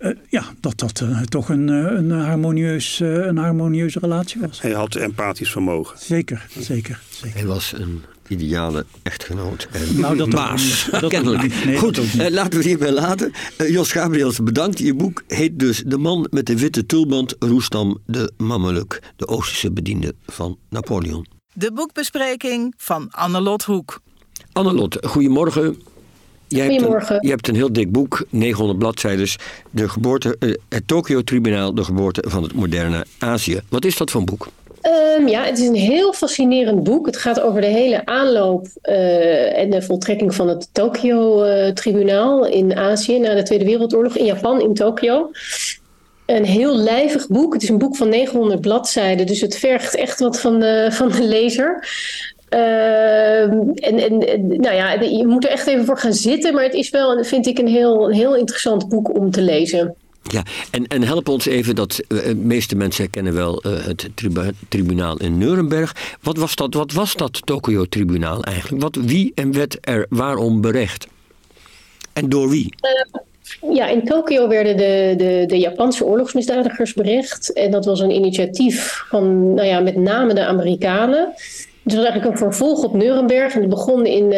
Uh, ja, dat dat uh, toch een, een, harmonieus, uh, een harmonieuze relatie was. Hij had empathisch vermogen. Zeker, zeker. zeker. Hij was een ideale echtgenoot en nou, dat baas. Kennelijk. Nee, Goed, uh, laten we het hierbij laten. Uh, Jos Gabriels, bedankt. Je boek heet dus De man met de witte tulband, Roestam de Mameluk, de Oosterse bediende van Napoleon. De boekbespreking van Annelot Hoek. Annelot, goedemorgen. Jij Goedemorgen. Hebt een, je hebt een heel dik boek, 900 bladzijden. De geboorte, uh, het Tokyo-tribunaal, de geboorte van het moderne Azië. Wat is dat voor een boek? Um, ja, het is een heel fascinerend boek. Het gaat over de hele aanloop uh, en de voltrekking van het Tokyo-tribunaal in Azië na de Tweede Wereldoorlog in Japan, in Tokyo. Een heel lijvig boek. Het is een boek van 900 bladzijden, dus het vergt echt wat van de, van de lezer. Uh, en, en, nou ja, je moet er echt even voor gaan zitten, maar het is wel, vind ik, een heel, een heel interessant boek om te lezen. Ja, en, en help ons even, dat eh, de meeste mensen kennen wel uh, het tribunaal in Nuremberg. Wat was dat, wat was dat Tokyo-tribunaal eigenlijk? Wat, wie en werd er waarom berecht? En door wie? Ja, in Tokio werden de, de, de Japanse oorlogsmisdadigers berecht. En dat was een initiatief van nou ja, met name de Amerikanen. Het was eigenlijk een vervolg op Nuremberg. En het begon in,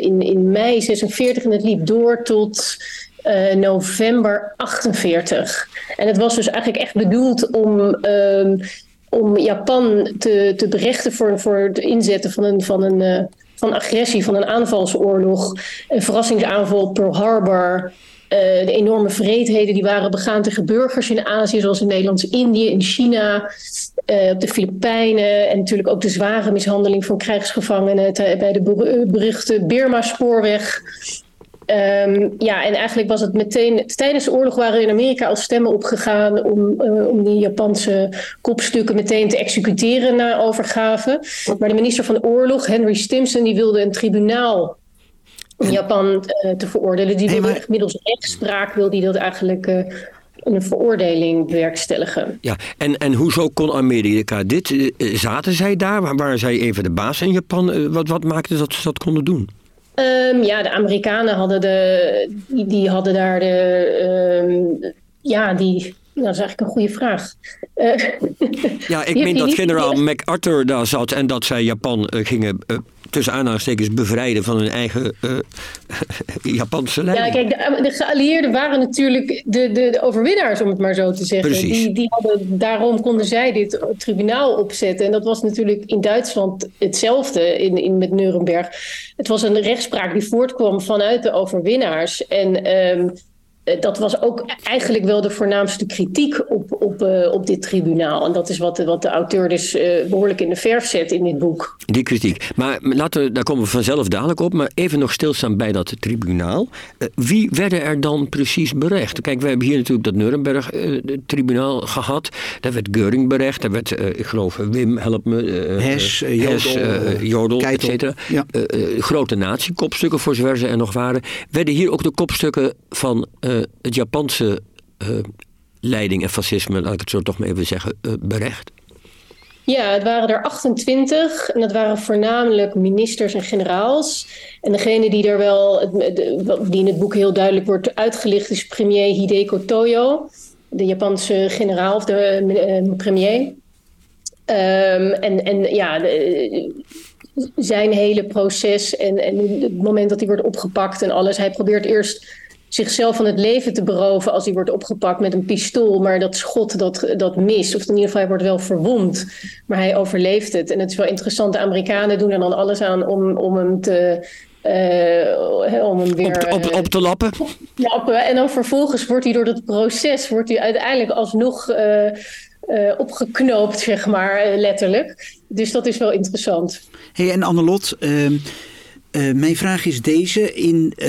in, in mei 46 en het liep door tot uh, november 48. En het was dus eigenlijk echt bedoeld om, um, om Japan te, te berechten voor, voor het inzetten van een, van een uh, van agressie, van een aanvalsoorlog, een verrassingsaanval op Pearl Harbor. Uh, de enorme vreedheden die waren begaan tegen burgers in Azië, zoals in Nederlands-Indië, in China, op de Filipijnen. En natuurlijk ook de zware mishandeling van krijgsgevangenen bij de beruchte Birma-spoorweg. Um, ja, en eigenlijk was het meteen. Tijdens de oorlog waren er in Amerika al stemmen opgegaan. om, uh, om die Japanse kopstukken meteen te executeren na overgave. Maar de minister van de Oorlog, Henry Stimson, die wilde een tribunaal in Japan uh, te veroordelen. Die wilde hey, maar... middels rechtspraak wilde die dat eigenlijk. Uh, een veroordeling bewerkstelligen. Ja, en, en hoezo kon Amerika dit? Zaten zij daar? Waren zij even de baas in Japan? Wat, wat maakte dat ze dat konden doen? Um, ja, de Amerikanen hadden, de, die, die hadden daar de. Um, ja, die. Dat is eigenlijk een goede vraag. Uh, ja, ik meen dat generaal MacArthur daar zat en dat zij Japan uh, gingen uh, tussen aanhalingstekens bevrijden van hun eigen uh, Japanse leiding. Ja, kijk, de, geallieerden waren natuurlijk de, de, de, overwinnaars, om het maar zo te zeggen. Die, die hadden, daarom konden zij dit tribunaal opzetten. En dat was natuurlijk in Duitsland hetzelfde in, in, met Nuremberg. Het was een rechtspraak die voortkwam vanuit de overwinnaars. En um, eh, dat was ook eigenlijk wel de voornaamste kritiek op, op, uh, op dit tribunaal. En dat is wat, wat de auteur dus uh, behoorlijk in de verf zet in dit boek. Die kritiek. Maar laten we, daar komen we vanzelf dadelijk op. Maar even nog stilstaan bij dat tribunaal. Uh, wie werden er dan precies berecht? Kijk, we hebben hier natuurlijk dat Nuremberg-tribunaal gehad. Daar werd Geuring berecht. Daar werd, ik geloof, Wim, help me. Hes, Jodel, Jodel et cetera. Ja. grote nazi-kopstukken, voor zover ze er nog waren. Werden hier ook de kopstukken van het Japanse uh, leiding en fascisme, laat ik het zo toch maar even zeggen, uh, berecht? Ja, het waren er 28 en dat waren voornamelijk ministers en generaals. En degene die er wel, die in het boek heel duidelijk wordt uitgelicht, is premier Hideko Toyo, de Japanse generaal of de premier. Um, en, en ja, zijn hele proces en, en het moment dat hij wordt opgepakt en alles. Hij probeert eerst zichzelf van het leven te beroven als hij wordt opgepakt met een pistool. Maar dat schot dat, dat mist. Of in ieder geval hij wordt wel verwond. Maar hij overleeft het. En het is wel interessant. De Amerikanen doen er dan alles aan om, om hem te... Uh, om hem weer op, op, op te lappen. lappen. En dan vervolgens wordt hij door dat proces wordt hij uiteindelijk alsnog uh, uh, opgeknoopt, zeg maar, letterlijk. Dus dat is wel interessant. Hey, en Annelot, ehm, uh, mijn vraag is deze. In, uh,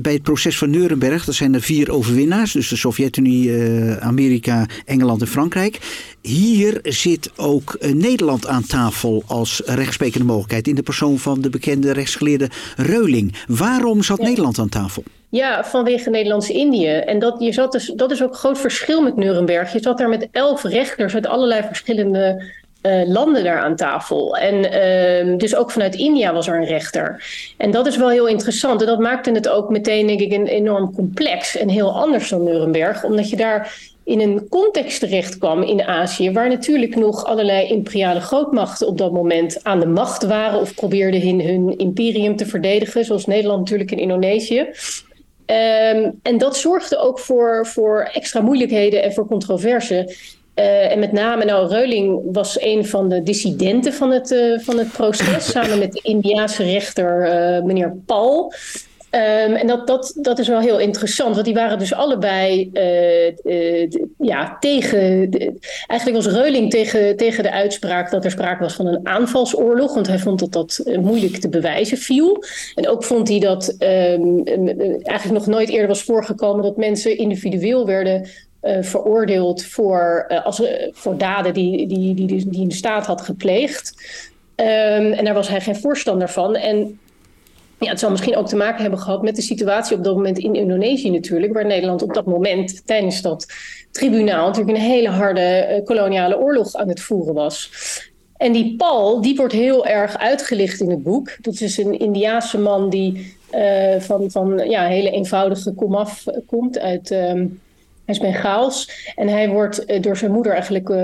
bij het proces van Nuremberg, dat zijn er vier overwinnaars. Dus de Sovjet-Unie, uh, Amerika, Engeland en Frankrijk. Hier zit ook uh, Nederland aan tafel als rechtsprekende mogelijkheid. In de persoon van de bekende rechtsgeleerde Reuling. Waarom zat ja. Nederland aan tafel? Ja, vanwege Nederlands-Indië. En dat, je zat dus, dat is ook een groot verschil met Nuremberg. Je zat daar met elf rechters uit allerlei verschillende uh, landen daar aan tafel. En uh, dus ook vanuit India was er een rechter. En dat is wel heel interessant. En dat maakte het ook meteen, denk ik, een enorm complex en heel anders dan Nuremberg. Omdat je daar in een context terecht kwam in Azië, waar natuurlijk nog allerlei imperiale grootmachten op dat moment aan de macht waren of probeerden hun, hun imperium te verdedigen, zoals Nederland natuurlijk in Indonesië. Um, en dat zorgde ook voor, voor extra moeilijkheden en voor controverse. Uh, en met name, nou, Reuling was een van de dissidenten van het, uh, van het proces, samen met de Indiaanse rechter uh, meneer Paul. Um, en dat, dat, dat is wel heel interessant, want die waren dus allebei ja, tegen. De, eigenlijk was Reuling tegen, tegen de uitspraak dat er sprake was van een aanvalsoorlog, want hij vond dat dat moeilijk te bewijzen viel. En ook vond hij dat um, eigenlijk nog nooit eerder was voorgekomen dat mensen individueel werden uh, veroordeeld voor, uh, als, uh, voor daden die, die, die, die, die een staat had gepleegd. Um, en daar was hij geen voorstander van. En ja, het zal misschien ook te maken hebben gehad met de situatie op dat moment in Indonesië natuurlijk, waar Nederland op dat moment tijdens dat tribunaal natuurlijk een hele harde koloniale oorlog aan het voeren was. En die Paul, die wordt heel erg uitgelicht in het boek. Dat is een Indiaanse man die van, van ja, hele eenvoudige komaf komt uit... Um, hij is Bengaals en hij wordt uh, door zijn moeder eigenlijk uh,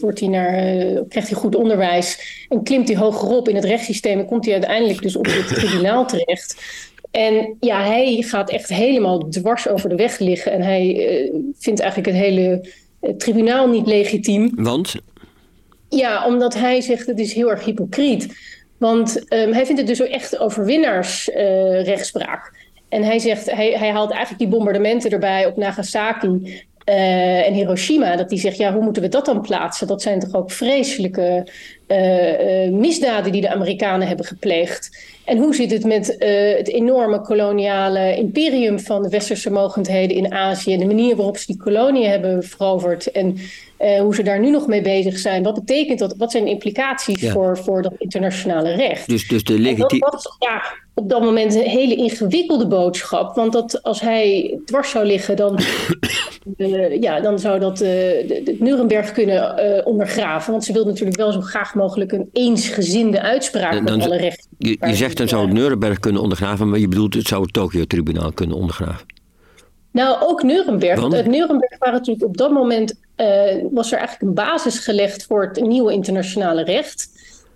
wordt hij naar, uh, krijgt hij goed onderwijs en klimt hij hogerop in het rechtssysteem en komt hij uiteindelijk dus op het tribunaal terecht. En ja, hij gaat echt helemaal dwars over de weg liggen en hij vindt eigenlijk het hele tribunaal niet legitiem. Want? Ja, omdat hij zegt het is heel erg hypocriet. Want um, hij vindt het dus ook echt overwinnaarsrechtspraak. En hij zegt, hij, hij haalt eigenlijk die bombardementen erbij op Nagasaki uh, en Hiroshima. Dat hij zegt, ja, hoe moeten we dat dan plaatsen? Dat zijn toch ook vreselijke uh, uh, misdaden die de Amerikanen hebben gepleegd. En hoe zit het met het enorme koloniale imperium van de westerse mogendheden in Azië? En de manier waarop ze die koloniën hebben veroverd. En hoe ze daar nu nog mee bezig zijn. Wat betekent dat? Wat zijn de implicaties ja. voor, voor dat internationale recht? Dus, dus de legitimiteit. Ja, op dat moment een hele ingewikkelde boodschap. Want dat, als hij dwars zou liggen, dan, uh, ja, dan zou dat de, de Nuremberg kunnen uh, ondergraven. Want ze wil natuurlijk wel zo graag mogelijk een eensgezinde uitspraak dan, met alle rechten. Je, je zegt dan zou het Nuremberg kunnen ondergraven, maar je bedoelt het zou het Tokio-tribunaal kunnen ondergraven. Nou, ook Nuremberg. Want? Het Nuremberg waren natuurlijk op dat moment was er eigenlijk een basis gelegd voor het nieuwe internationale recht.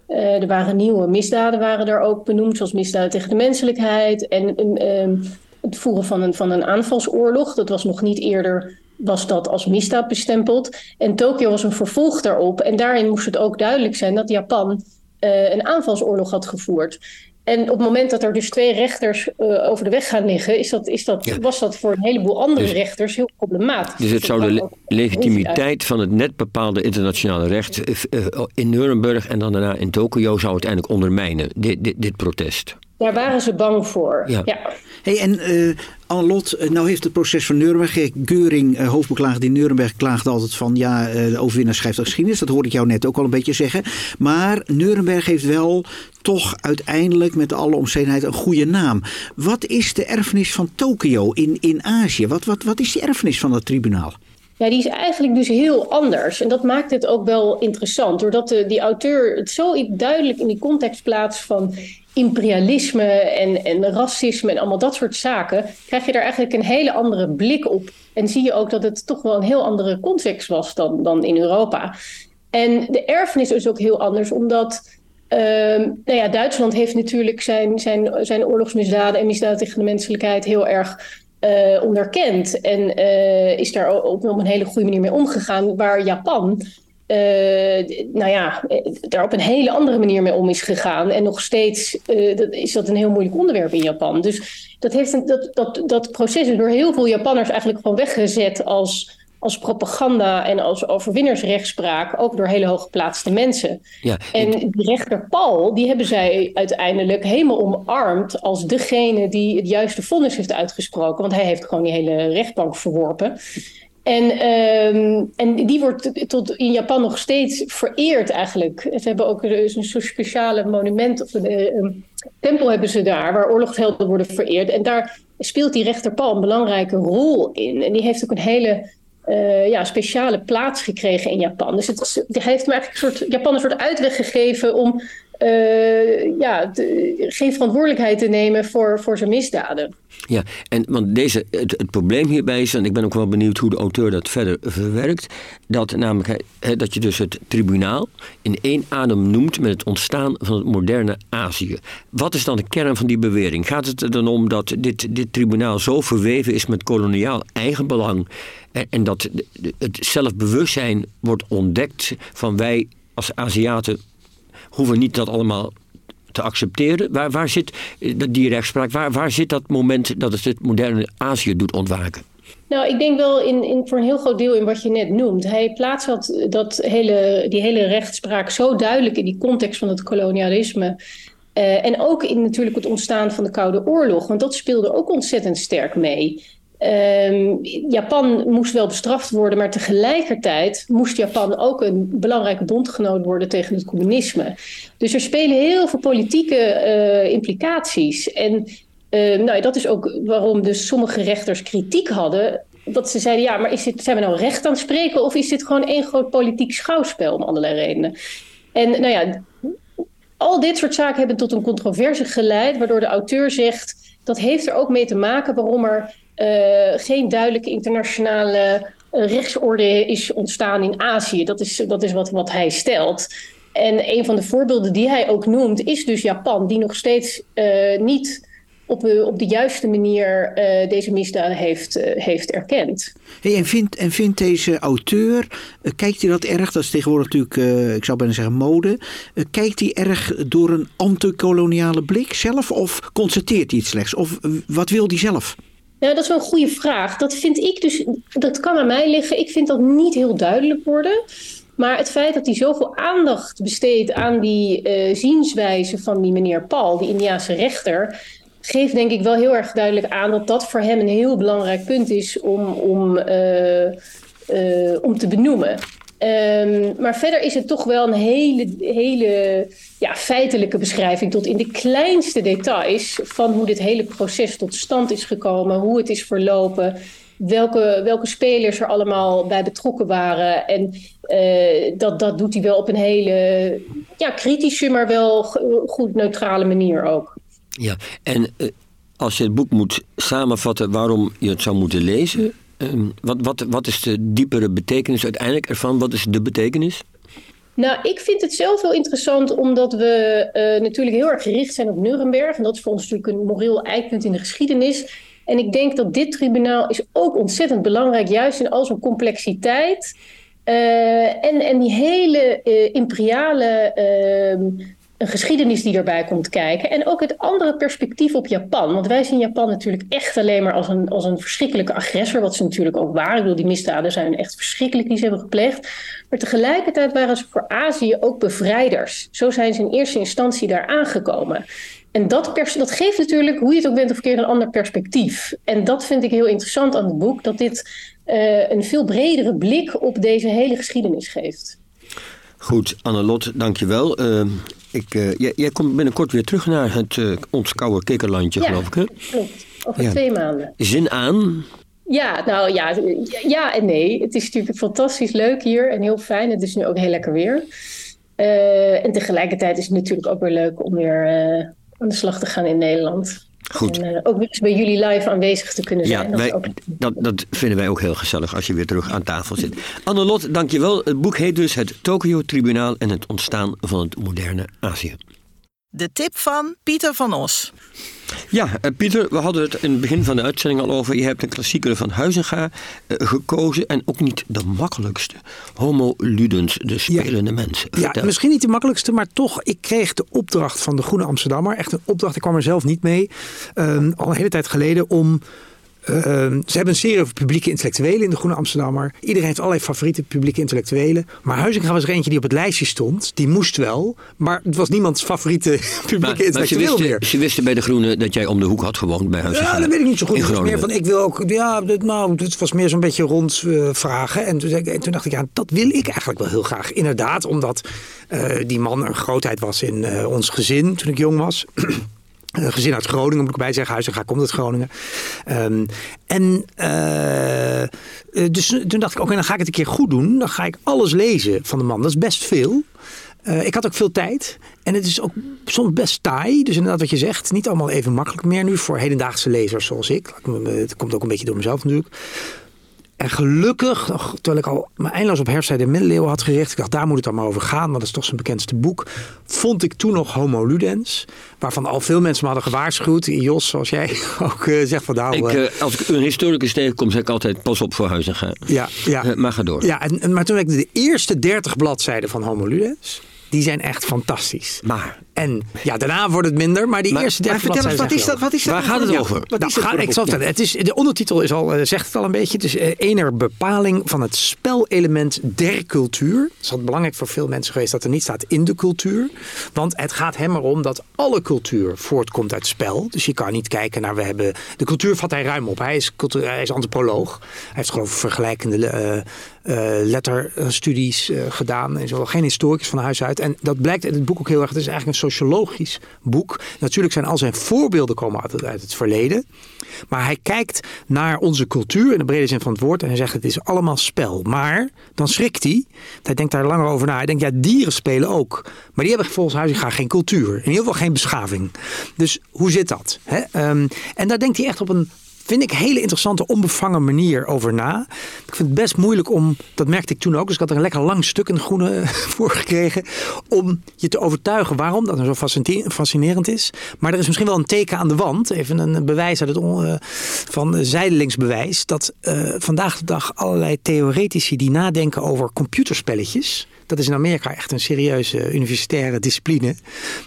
Er waren nieuwe misdaden waren er ook benoemd, zoals misdaden tegen de menselijkheid en ehm, het voeren van een, van een aanvalsoorlog. Dat was nog niet eerder was dat als misdaad bestempeld. En Tokio was een vervolg daarop. En daarin moest het ook duidelijk zijn dat Japan uh, een aanvalsoorlog had gevoerd. En op het moment dat er dus twee rechters uh, over de weg gaan liggen, is dat, is dat, was dat voor een heleboel andere dus, rechters heel problematisch. Dus het zou de legitimiteit van het net bepaalde internationale recht uh, in Nuremberg en dan daarna in Tokio zou uiteindelijk ondermijnen, dit, dit, dit protest. Daar waren ze bang voor. Ja. Hey, en uh, Anne-Lot, uh, nou heeft het proces van Nuremberg. Geuring, uh, hoofdbeklaagde in Nuremberg, klaagde altijd van... ja, de overwinnaar schrijft de geschiedenis. Dat hoorde ik jou net ook al een beetje zeggen. Maar Nuremberg heeft wel toch uiteindelijk met alle omstandigheid een goede naam. Wat is de erfenis van Tokio in, in Azië? Wat, wat, wat is die erfenis van dat tribunaal? Ja, die is eigenlijk dus heel anders. En dat maakt het ook wel interessant. Doordat de, die auteur het zo duidelijk in die context plaatst van imperialisme en, en racisme en allemaal dat soort zaken, krijg je daar eigenlijk een hele andere blik op. En zie je ook dat het toch wel een heel andere context was dan, dan in Europa. En de erfenis is ook heel anders, omdat uh, nou ja, Duitsland heeft natuurlijk zijn, zijn, zijn oorlogsmisdaden en misdaden tegen de menselijkheid heel erg uh, onderkend. En uh, is daar ook op een hele goede manier mee omgegaan. Waar Japan uh, nou ja, daar op een hele andere manier mee om is gegaan. En nog steeds uh, dat, is dat een heel moeilijk onderwerp in Japan. Dus dat, heeft een, dat, dat, dat proces is door heel veel Japanners eigenlijk gewoon weggezet als, als propaganda en als overwinnersrechtspraak, ook door hele hooggeplaatste mensen. Ja, en die rechter Paul, die hebben zij uiteindelijk helemaal omarmd als degene die het juiste vonnis heeft uitgesproken. Want hij heeft gewoon die hele rechtbank verworpen. En, um, en die wordt tot in Japan nog steeds vereerd eigenlijk. Ze hebben ook een soort speciale monument of een, een, tempel hebben ze daar waar oorlogshelden worden vereerd. En daar speelt die rechter Paul een belangrijke rol in. En die heeft ook een hele uh, ja, speciale plaats gekregen in Japan. Dus het, het heeft hem eigenlijk een soort, Japan een soort uitweg gegeven om uh, ja, geen verantwoordelijkheid te nemen voor, voor zijn misdaden. Ja, en want deze, het, het, probleem hierbij is, en ik ben ook wel benieuwd hoe de auteur dat verder verwerkt, dat namelijk dat je dus het tribunaal in één adem noemt met het ontstaan van het moderne Azië. Wat is dan de kern van die bewering? Gaat het er dan om dat dit, dit tribunaal zo verweven is met koloniaal eigenbelang en, en dat het zelfbewustzijn wordt ontdekt van wij als Aziaten hoeven niet dat allemaal te accepteren. Waar, waar zit eh, die rechtspraak, waar, waar zit dat moment dat het het moderne Azië doet ontwaken? Nou, ik denk wel in, in, voor een heel groot deel in wat je net noemt. Hij plaatst dat, dat hele, die hele rechtspraak zo duidelijk in die context van het kolonialisme. Uh, en ook in natuurlijk het ontstaan van de Koude Oorlog. Want dat speelde ook ontzettend sterk mee. Um, Japan moest wel bestraft worden, maar tegelijkertijd moest Japan ook een belangrijke bondgenoot worden tegen het communisme. Dus er spelen heel veel politieke uh, implicaties. En uh, nou, dat is ook waarom dus sommige rechters kritiek hadden. Dat ze zeiden, ja, maar is dit, zijn we nou recht aan het spreken of is dit gewoon één groot politiek schouwspel om allerlei redenen? En nou ja, al dit soort zaken hebben tot een controverse geleid, waardoor de auteur zegt, dat heeft er ook mee te maken waarom er geen duidelijke internationale rechtsorde is ontstaan in Azië. Dat is, dat is wat, wat hij stelt. En een van de voorbeelden die hij ook noemt, is dus Japan, die nog steeds uh, niet op, op de juiste manier deze misdaden heeft, heeft erkend. En, vindt, en vindt deze auteur, kijkt hij dat erg, dat is tegenwoordig natuurlijk, ik zou bijna zeggen mode, kijkt hij erg door een antikoloniale blik zelf of constateert hij het slechts? Of wat wil hij zelf? Ja, dat is wel een goede vraag. Dat vind ik dus, dat kan aan mij liggen. Ik vind dat niet heel duidelijk worden. Maar het feit dat hij zoveel aandacht besteedt aan die uh, zienswijze van die meneer Paul, die Indiaanse rechter, geeft denk ik wel heel erg duidelijk aan dat dat voor hem een heel belangrijk punt is om, om, uh, uh, om te benoemen. Um, maar verder is het toch wel een hele, hele ja, feitelijke beschrijving tot in de kleinste details van hoe dit hele proces tot stand is gekomen, hoe het is verlopen, welke, welke spelers er allemaal bij betrokken waren. En uh, dat, dat doet hij wel op een hele ja, kritische, maar wel goed neutrale manier ook. Ja, en uh, als je het boek moet samenvatten waarom je het zou moeten lezen, uh, wat, wat, wat is de diepere betekenis uiteindelijk ervan? Wat is de betekenis? Nou, ik vind het zelf heel interessant omdat we uh, natuurlijk heel erg gericht zijn op Nuremberg. En dat is voor ons natuurlijk een moreel eikpunt in de geschiedenis. En ik denk dat dit tribunaal is ook ontzettend belangrijk, juist in al zijn complexiteit. Uh, en, en die hele uh, imperiale uh, geschiedenis die erbij komt kijken. En ook het andere perspectief op Japan. Want wij zien Japan natuurlijk echt alleen maar als een, als een verschrikkelijke agressor. Wat ze natuurlijk ook waren. Ik bedoel, die misdaden zijn echt verschrikkelijk die ze hebben gepleegd. Maar tegelijkertijd waren ze voor Azië ook bevrijders. Zo zijn ze in eerste instantie daar aangekomen. En dat, dat geeft natuurlijk, hoe je het ook bent of een ander perspectief. En dat vind ik heel interessant aan het boek. Dat dit uh, een veel bredere blik op deze hele geschiedenis geeft. Goed, Annelot, dankjewel. Uh, ik, uh, jij, jij, komt binnenkort weer terug naar het, uh, ons koude kikkerlandje, ja, geloof ik. Hè? klopt. Over ja. twee maanden. Zin aan? Ja, nou ja, ja en nee. Het is natuurlijk fantastisch leuk hier en heel fijn. Het is nu ook heel lekker weer. en tegelijkertijd is het natuurlijk ook weer leuk om weer aan de slag te gaan in Nederland. Goed. En uh, ook weer bij jullie live aanwezig te kunnen zijn. Ja, wij, ook... dat, dat, vinden wij ook heel gezellig als je weer terug aan tafel zit. Annelot, dankjewel. Het boek heet dus Het Tokyo Tribunaal en het ontstaan van het moderne Azië. De tip van Pieter van Os. Ja, uh, Pieter, we hadden het in het begin van de uitzending al over. Je hebt een klassieker van Huizinga uh, gekozen. En ook niet de makkelijkste. Homo Ludens, de spelende ja. mens. Ja, misschien niet de makkelijkste, maar toch. Ik kreeg de opdracht van de Groene Amsterdammer. Echt een opdracht, ik kwam er zelf niet mee. Um, al een hele tijd geleden om Uh, ze hebben een serie over publieke intellectuelen in de Groene Amsterdammer. Iedereen heeft allerlei favoriete publieke intellectuelen. Maar Huizinga was er eentje die op het lijstje stond. Die moest wel. Maar het was niemands favoriete publieke maar, intellectueel maar ze wisten, meer. Ze wisten bij de Groene dat jij om de hoek had gewoond bij Huizinga. Ja, dat weet ik niet zo goed. Was meer van, ik wil ook, ja, nou, het was meer zo'n beetje rondvragen. Uh, en, toen, en toen dacht ik, ja, dat wil ik eigenlijk wel heel graag. Inderdaad, omdat uh, die man een grootheid was in uh, ons gezin toen ik jong was. Gezin uit Groningen, moet ik bij zeggen. Huizen komt uit Groningen. Um, en uh, dus toen dacht ik, oké, dan ga ik het een keer goed doen. Dan ga ik alles lezen van de man. Dat is best veel. Uh, ik had ook veel tijd. En het is ook soms best taai. Dus inderdaad wat je zegt, niet allemaal even makkelijk meer nu voor hedendaagse lezers zoals ik. Het komt ook een beetje door mezelf natuurlijk. En gelukkig, terwijl ik al mijn eindeloos op herfsttijd de middeleeuwen had gericht. Ik dacht, daar moet het allemaal over gaan, want dat is toch zijn bekendste boek. Vond ik toen nog Homo Ludens. Waarvan al veel mensen me hadden gewaarschuwd. Jos, zoals jij ook uh, zegt van nou... Ik, uh, als ik een historicus tegenkom, zeg ik altijd pas op voor huizen gaan. Ja, ja. Uh, maar ga door. Ja, en, en, maar toen ik de eerste dertig bladzijden van Homo Ludens... Die zijn echt fantastisch. Maar. En ja, daarna wordt het minder. Maar die maar, eerste dertig vertel eens, wat is dat? Wat is dat? Waar gaat het over? Wat nou, is ga, ik zal het, het is, de ondertitel is al, uh, zegt het al een beetje. Het is uh, ener bepaling van het spelelement der cultuur. Het is altijd belangrijk voor veel mensen geweest dat er niet staat in de cultuur. Want het gaat hem erom dat alle cultuur voortkomt uit spel. Dus je kan niet kijken naar, we hebben... De cultuur vat hij ruim op. Hij is, cultuur, hij is antropoloog. Hij heeft geloof ik vergelijkende uh, letterstudies uh, gedaan. Hij is wel geen historicus van huis uit. En dat blijkt in het boek ook heel erg. Het is eigenlijk een sociologisch boek. Natuurlijk zijn al zijn voorbeelden komen uit uit het verleden. Maar hij kijkt naar onze cultuur in de brede zin van het woord. En hij zegt het is allemaal spel. Maar dan schrikt hij. Hij denkt daar langer over na. Hij denkt ja dieren spelen ook. Maar die hebben volgens Huizinga geen cultuur. In ieder geval geen beschaving. Dus hoe zit dat? Um, en daar denkt hij echt op een vind ik, hele interessante, onbevangen manier over na. Ik vind het best moeilijk om, dat merkte ik toen ook, dus ik had er een lekker lang stuk in groene voor gekregen, om je te overtuigen waarom dat nou zo fascinerend is. Maar er is misschien wel een teken aan de wand, even een bewijs uit het uh, van zijdelingsbewijs, dat uh, vandaag de dag allerlei theoretici die nadenken over computerspelletjes, dat is in Amerika echt een serieuze universitaire discipline,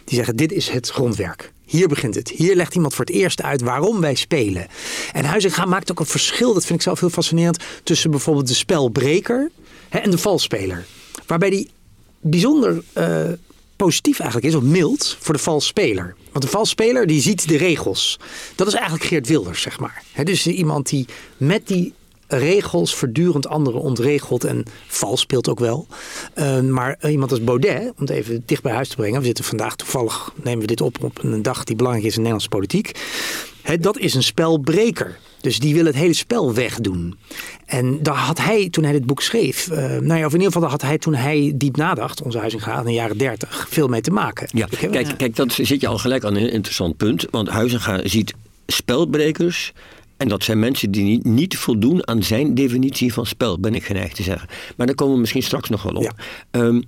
die zeggen dit is het grondwerk. Hier begint het. Hier legt iemand voor het eerst uit waarom wij spelen. En Huizinga maakt ook een verschil, dat vind ik zelf heel fascinerend, tussen bijvoorbeeld de spelbreker en de valspeler. Waarbij die bijzonder uh, positief eigenlijk is, of mild, voor de valsspeler. Want de valsspeler die ziet de regels. Dat is eigenlijk Geert Wilders, zeg maar. He, dus iemand die met die regels voortdurend anderen ontregelt en vals speelt ook wel. Uh, maar iemand als Baudet, om het even dicht bij huis te brengen. We zitten vandaag toevallig, nemen we dit op op een dag die belangrijk is in de Nederlandse politiek. He, dat is een spelbreker. Dus die wil het hele spel wegdoen. En daar had hij, toen hij dit boek schreef, uh, nou ja, of in ieder geval had hij toen hij diep nadacht, onze Huizinga in de jaren dertig, veel mee te maken. Ja, kijk, kijk, dat zit je al gelijk aan een interessant punt. Want Huizinga ziet spelbrekers en dat zijn mensen die niet, niet, voldoen aan zijn definitie van spel, ben ik geneigd te zeggen. Maar daar komen we misschien straks nog wel op. Ja. Um,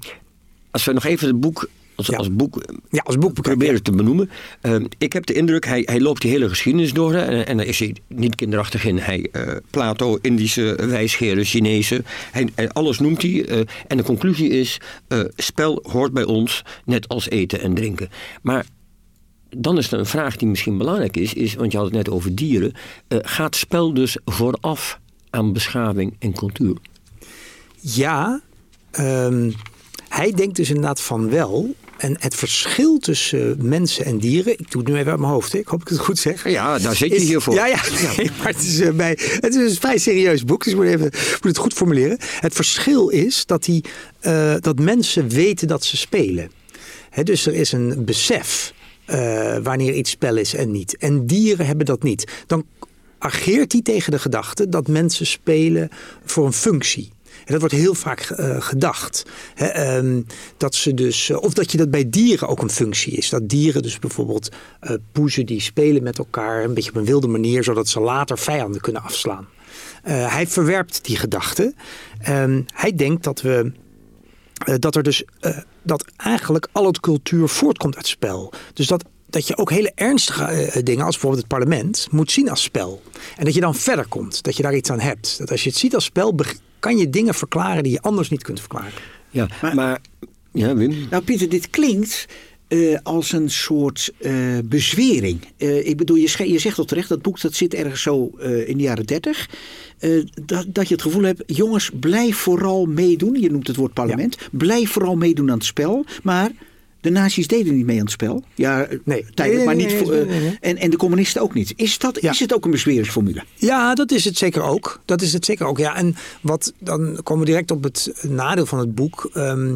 als we nog even het boek als, Ja. als boek, Ja, als boek bekijken, proberen te benoemen. Ehm, ik heb de indruk, hij, hij loopt die hele geschiedenis door. hè, en, en daar is hij niet kinderachtig in. Hij, eh, Plato, Indische wijsgeren, Chinese. Hij, hij- alles noemt hij. eh, en de conclusie is, eh, spel hoort bij ons, net als eten en drinken. Maar dan is er een vraag die misschien belangrijk is. is want je had het net over dieren. eh, gaat spel dus vooraf aan beschaving en cultuur? Ja, ehm, hij denkt dus inderdaad van wel. En het verschil tussen mensen en dieren, ik doe het nu even uit mijn hoofd, hè. ik hoop dat ik het goed zeg. Ja, daar zit je is- hier voor. Ja, ja, nee, maar het is, eh, bij, het is een vrij serieus boek, dus ik moet, even, moet het goed formuleren. Het verschil is dat, die, eh, dat mensen weten dat ze spelen. Dus er is een besef eh, wanneer iets spel is en niet. En dieren hebben dat niet. Dan ageert hij tegen de gedachte dat mensen spelen voor een functie. En dat wordt heel vaak eh, gedacht. Ehm, dat ze dus, eh, of dat je dat bij dieren ook een functie is. Dat dieren dus bijvoorbeeld eh poezen die spelen met elkaar een beetje op een wilde manier, zodat ze later vijanden kunnen afslaan. Hij verwerpt die gedachte. Ehm, hij denkt dat we dat er dus eh, dat eigenlijk al het cultuur voortkomt uit spel. Dus dat, dat je ook hele ernstige eh, dingen, als bijvoorbeeld het parlement, moet zien als spel. En dat je dan verder komt, dat je daar iets aan hebt. Dat als je het ziet als spel, kan je dingen verklaren die je anders niet kunt verklaren. Ja, maar, Maar- ja, Wim. Nou, Pieter, dit klinkt eh, als een soort eh, bezwering. Eh, ik bedoel, je, je zegt al terecht, dat boek dat zit ergens zo in de jaren dertig. Dat, dat je het gevoel hebt, jongens, blijf vooral meedoen. Je noemt het woord parlement. Blijf vooral meedoen aan het spel. Maar de nazi's deden niet mee aan het spel. Ja, Nee. tijdelijk, maar niet voor. En, en de communisten ook niet. Is, dat, Ja. is het ook een bezweringsformule? Ja, dat is het zeker ook. Dat is het zeker ook. Ja, en wat dan komen we direct op het nadeel van het boek. Ehm,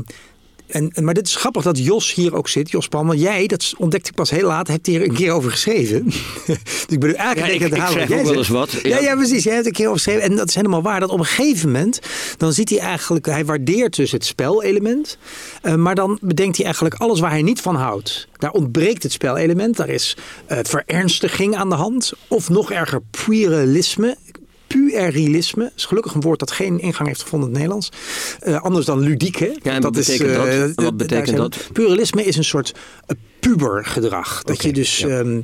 en, en- maar dit is grappig dat Jos hier ook zit, Jos Palm. Want jij, dat ontdekte ik pas heel laat, hebt hier een keer over geschreven. dus ik bedoel, eigenlijk Ja, ik- ik schrijf ook wel eens wat. Ja. Ja. Ja, precies. Jij hebt een keer over geschreven. En dat is helemaal waar. Dat op een gegeven moment, dan ziet hij eigenlijk, hij waardeert dus het spelelement. eh, maar dan bedenkt hij eigenlijk alles waar hij niet van houdt. Daar ontbreekt het spelelement. Daar is eh, verernstiging aan de hand. Of nog erger, puerilisme. Puerilisme is gelukkig een woord dat geen ingang heeft gevonden in het Nederlands. Eh, anders dan ludiek, hè? Ja, en wat betekent eh, dat? eh, Wat daar betekent dat? Puerilisme is een soort eh, pubergedrag. Dat je dus... ja. ehm,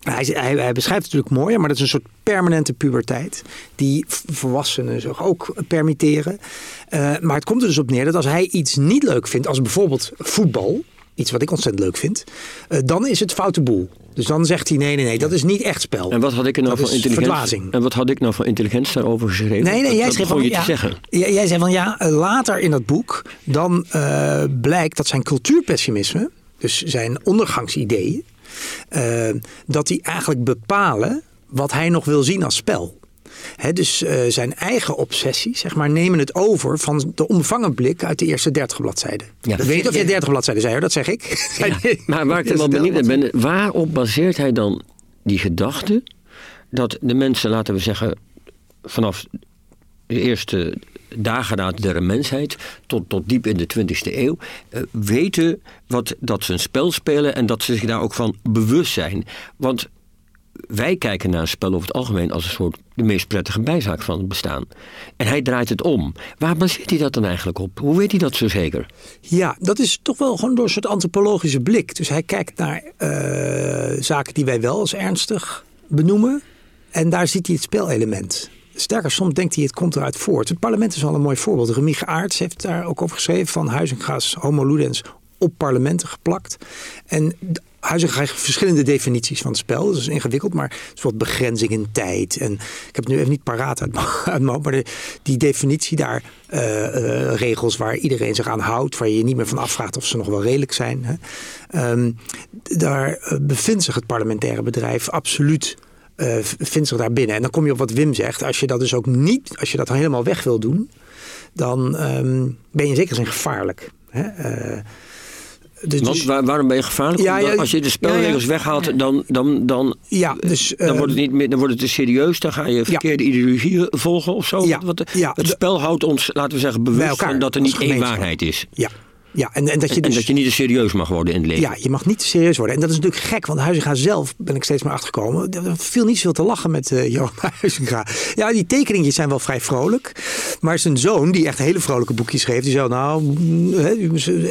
hij, hij, hij beschrijft het natuurlijk mooi, maar dat is een soort permanente puberteit. Die volwassenen zich ook permitteren. Maar het komt er dus op neer dat als hij iets niet leuk vindt, als bijvoorbeeld voetbal, iets wat ik ontzettend leuk vind, eh, dan is het foute boel. Dus dan zegt hij nee, nee, nee, dat is niet echt spel. En wat had ik er nou Dat is intelligentie? En wat had ik nou voor intelligentie daarover geschreven? Nee, nee, jij dat begon van, je ja, te zeggen. J- Jij zei van ja, later in dat boek, dan eh, blijkt dat zijn cultuurpessimisme, dus zijn ondergangsideeën, eh, dat die eigenlijk bepalen wat hij nog wil zien als spel. Dus eh, zijn eigen obsessies, zeg maar, nemen het over van de omvangen blik uit de eerste 30 bladzijden. Ja. ik weet niet of jij 30 bladzijden zei, hoor, dat zeg ik. Maar waar ik er wel benieuwd naar ben, waarop baseert hij dan die gedachte dat de mensen, laten we zeggen, vanaf de eerste dageraad der mensheid tot, tot diep in de 20e eeuw, eh, weten wat, dat ze een spel spelen en dat ze zich daar ook van bewust zijn. Want wij kijken naar een spel over het algemeen als een soort de meest prettige bijzaak van het bestaan. En hij draait het om. Waar baseert hij dat dan eigenlijk op? Hoe weet hij dat zo zeker? Ja, dat is toch wel gewoon door een soort antropologische blik. Dus hij kijkt naar eh, zaken die wij wel als ernstig benoemen. En daar ziet hij het spelelement. Sterker, soms denkt hij het komt eruit voort. Het parlement is wel een mooi voorbeeld. Remiege Aarts heeft daar ook over geschreven. Van Huizinga's homo ludens op parlementen geplakt. En Huizinga krijgt verschillende definities van het spel. Dat is ingewikkeld, maar een soort begrenzing in tijd. En ik heb het nu even niet paraat uit maar die definitie daar, eh, eh, regels waar iedereen zich aan houdt, waar je je niet meer van afvraagt of ze nog wel redelijk zijn. Hè. Ehm, daar eh, bevindt zich het parlementaire bedrijf absoluut. vindt zich daar binnen. En dan kom je op wat Wim zegt. Als je dat dus ook niet, als je dat helemaal weg wil doen, dan ehm, ben je zeker zin gevaarlijk. Hè? Dus, Want waar- waarom ben je gevaarlijk? Ja, Omdat ja, als je de spelregels ja, weghaalt, dan, dan, dan, ja, dus, dan, eh, wordt het niet meer, dan wordt het te serieus. Dan ga je verkeerde ideologieën volgen of zo. Ja, Wat, het spel houdt ons, laten we zeggen, bewust van dat er niet één waarheid is. Ja, Ja, en, en, dat je dus, en dat je niet te serieus mag worden in het leven. Ja, je mag niet te serieus worden. En dat is natuurlijk gek, want Huizinga zelf ben ik steeds maar achtergekomen. Er viel niet zoveel te lachen met uh, Johan Huizinga. Ja, die tekeningen zijn wel vrij vrolijk. Maar zijn zoon, die echt hele vrolijke boekjes schreef, die zei nou, mm,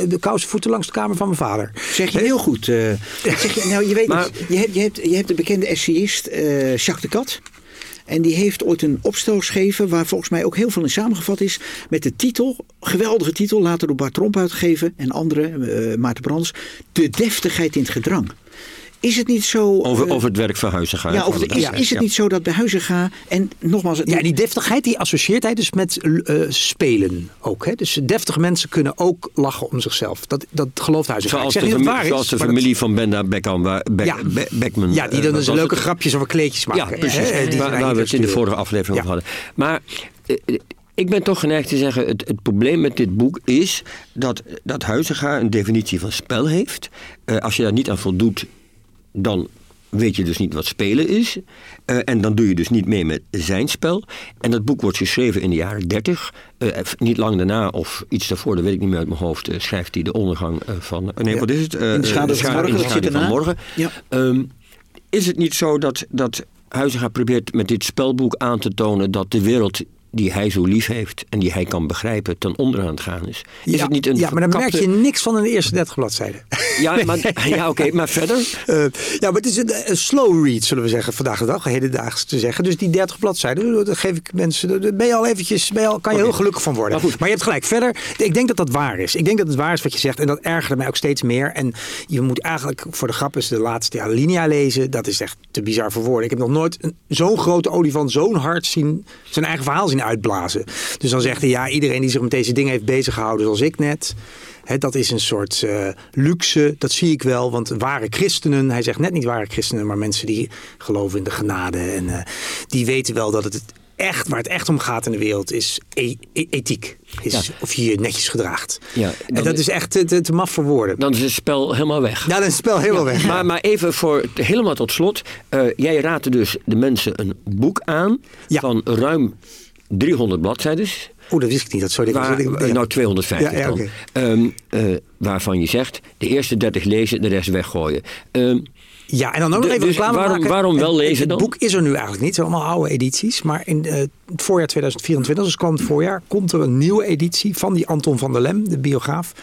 de kousen voeten langs de kamer van mijn vader. Zeg je heel goed. Uh, zeg je, nou, je weet maar, je, hebt, je, hebt, je hebt de bekende essayist uh, Jacques de Kat. En die heeft ooit een opstel geschreven waar volgens mij ook heel veel in samengevat is. Met de titel, geweldige titel, later door Bart Tromp uitgegeven en andere, uh, Maarten Brands. De deftigheid in het gedrang. Is het niet zo... Over, uh, over het werk van Huizenga. Ja, over is, is het niet zo dat bij Huizenga... En nogmaals... Ja, die deftigheid die associeert hij dus met uh, spelen ook. Hè? Dus deftige mensen kunnen ook lachen om zichzelf. Dat, dat gelooft Huizenga. Zoals, de, waar zoals de familie van Benda Beckham, waar, Be ja. Be Beckman... Ja, die dan dus leuke het... grapjes over kleedjes maken. Ja, precies. Hè? Die waar, waar we het in de vorige aflevering over hadden. Maar... Ik ben toch geneigd te zeggen, het, het, probleem met dit boek is dat, dat Huizenga een definitie van spel heeft. Uh, als je daar niet aan voldoet, dan weet je dus niet wat spelen is. Uh, en dan doe je dus niet mee met zijn spel. En dat boek wordt geschreven in de jaren 30. Uh, eh, niet lang daarna of iets daarvoor, dat weet ik niet meer uit mijn hoofd, uh, schrijft hij de ondergang van. nee, ja. wat is het? in de schaduw, de van morgen. Ja. Um, is het niet zo dat, dat Huizinga probeert met dit spelboek aan te tonen dat de wereld die hij zo lief heeft en die hij kan begrijpen ten onder aan het gaan is. is ja, het niet een ja maar dan merk je niks van in de eerste 30 bladzijden. Ja, maar, ja oké, maar verder? Uh, ja, maar het is een, slow read, zullen we zeggen, vandaag de dag, hedendaags te zeggen. Dus die 30 bladzijden, dat geef ik mensen, daar ben je al eventjes, ben je al, kan je okay. heel gelukkig van worden. Maar, maar, je hebt gelijk, verder, ik denk dat dat waar is. Ik denk dat het waar is wat je zegt en dat ergerde mij ook steeds meer. En je moet eigenlijk voor de grap eens de laatste ja, linea lezen. Dat is echt te bizar voor woorden. Ik heb nog nooit zo'n grote olifant zo'n hard zien, zijn eigen verhaal zien uitblazen. Dus dan zegt hij, ja, iedereen die zich met deze dingen heeft bezig gehouden, zoals ik net. Hè, dat is een soort uh, luxe, dat zie ik wel. Want ware christenen, hij zegt net niet ware christenen, maar mensen die geloven in de genade. En uh, die weten wel dat het echt, waar het echt om gaat in de wereld, is e e ethiek. Is ja. Of je je netjes gedraagt. Ja, en dat is, echt te, te, maf voor woorden. Dan is het spel helemaal weg. Ja, dan is het spel helemaal ja, weg. Maar, maar even voor, helemaal tot slot. Uh, jij raadt dus de mensen een boek aan van ruim 300 bladzijden. Oeh, dat wist ik niet. Dat sorry, Waar, ik, ja. Nou, 250 ja, ja, okay. dan. Um, uh, waarvan je zegt, de eerste 30 lezen, de rest weggooien. Um, ja, en dan ook nog even dus waarom, maken. waarom wel lezen dan? Het boek is er nu eigenlijk niet. Het zijn allemaal oude edities. Maar in uh, het voorjaar 2024, dus komend voorjaar, komt er een nieuwe editie van die Anton van der Lem, de biograaf.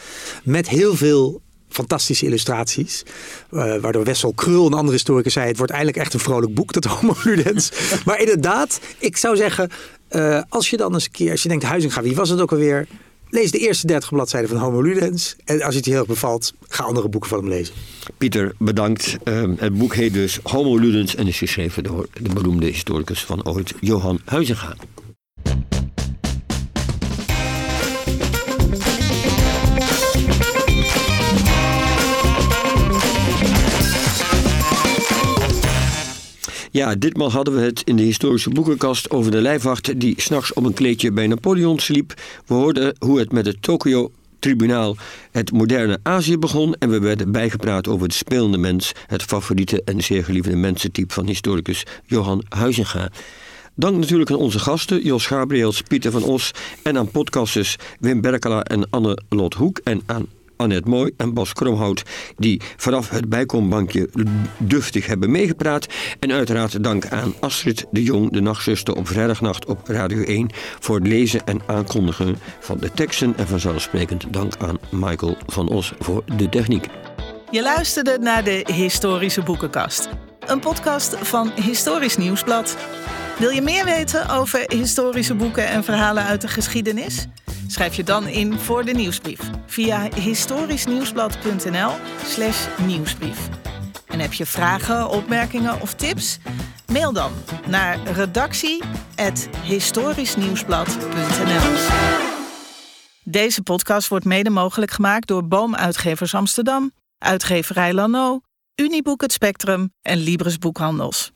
Met heel veel fantastische illustraties. Uh, waardoor Wessel Krul, een andere historicus, zei... het wordt eindelijk echt een vrolijk boek, dat Homo Ludens. maar inderdaad, ik zou zeggen... Uh, als je dan eens een keer, als je denkt Huizinga, wie was het ook alweer? Lees de eerste 30 bladzijden van Homo Ludens. En als het je heel erg bevalt, ga andere boeken van hem lezen. Pieter, bedankt. Uh, het boek heet dus Homo Ludens en is geschreven door de beroemde historicus van ooit, Johan Huizinga. Ja, ditmaal hadden we het in de historische boekenkast over de lijfwacht die s'nachts op een kleedje bij Napoleon sliep. We hoorden hoe het met het Tokyo tribunaal het moderne Azië begon en we werden bijgepraat over het spelende mens, het favoriete en zeer geliefde mensentype van historicus Johan Huizinga. Dank natuurlijk aan onze gasten Jos Gabriels, Pieter van Os en aan podcasters Wim Berkela en Anne Lot Hoek en aan Annette Mooi en Bas Kromhout, die vanaf het bijkombankje duftig hebben meegepraat. En uiteraard dank aan Astrid de Jong, de nachtzuster op vrijdagnacht op Radio 1, voor het lezen en aankondigen van de teksten. En vanzelfsprekend dank aan Michael van Os voor de techniek. Je luisterde naar de Historische Boekenkast, een podcast van Historisch Nieuwsblad. Wil je meer weten over historische boeken en verhalen uit de geschiedenis? Schrijf je dan in voor de nieuwsbrief via historischnieuwsblad.nl/slash nieuwsbrief. En heb je vragen, opmerkingen of tips? Mail dan naar redactie.historischnieuwsblad.nl. Deze podcast wordt mede mogelijk gemaakt door Boomuitgevers Amsterdam, Uitgeverij Lano, Uniboek Het Spectrum en Libris Boekhandels.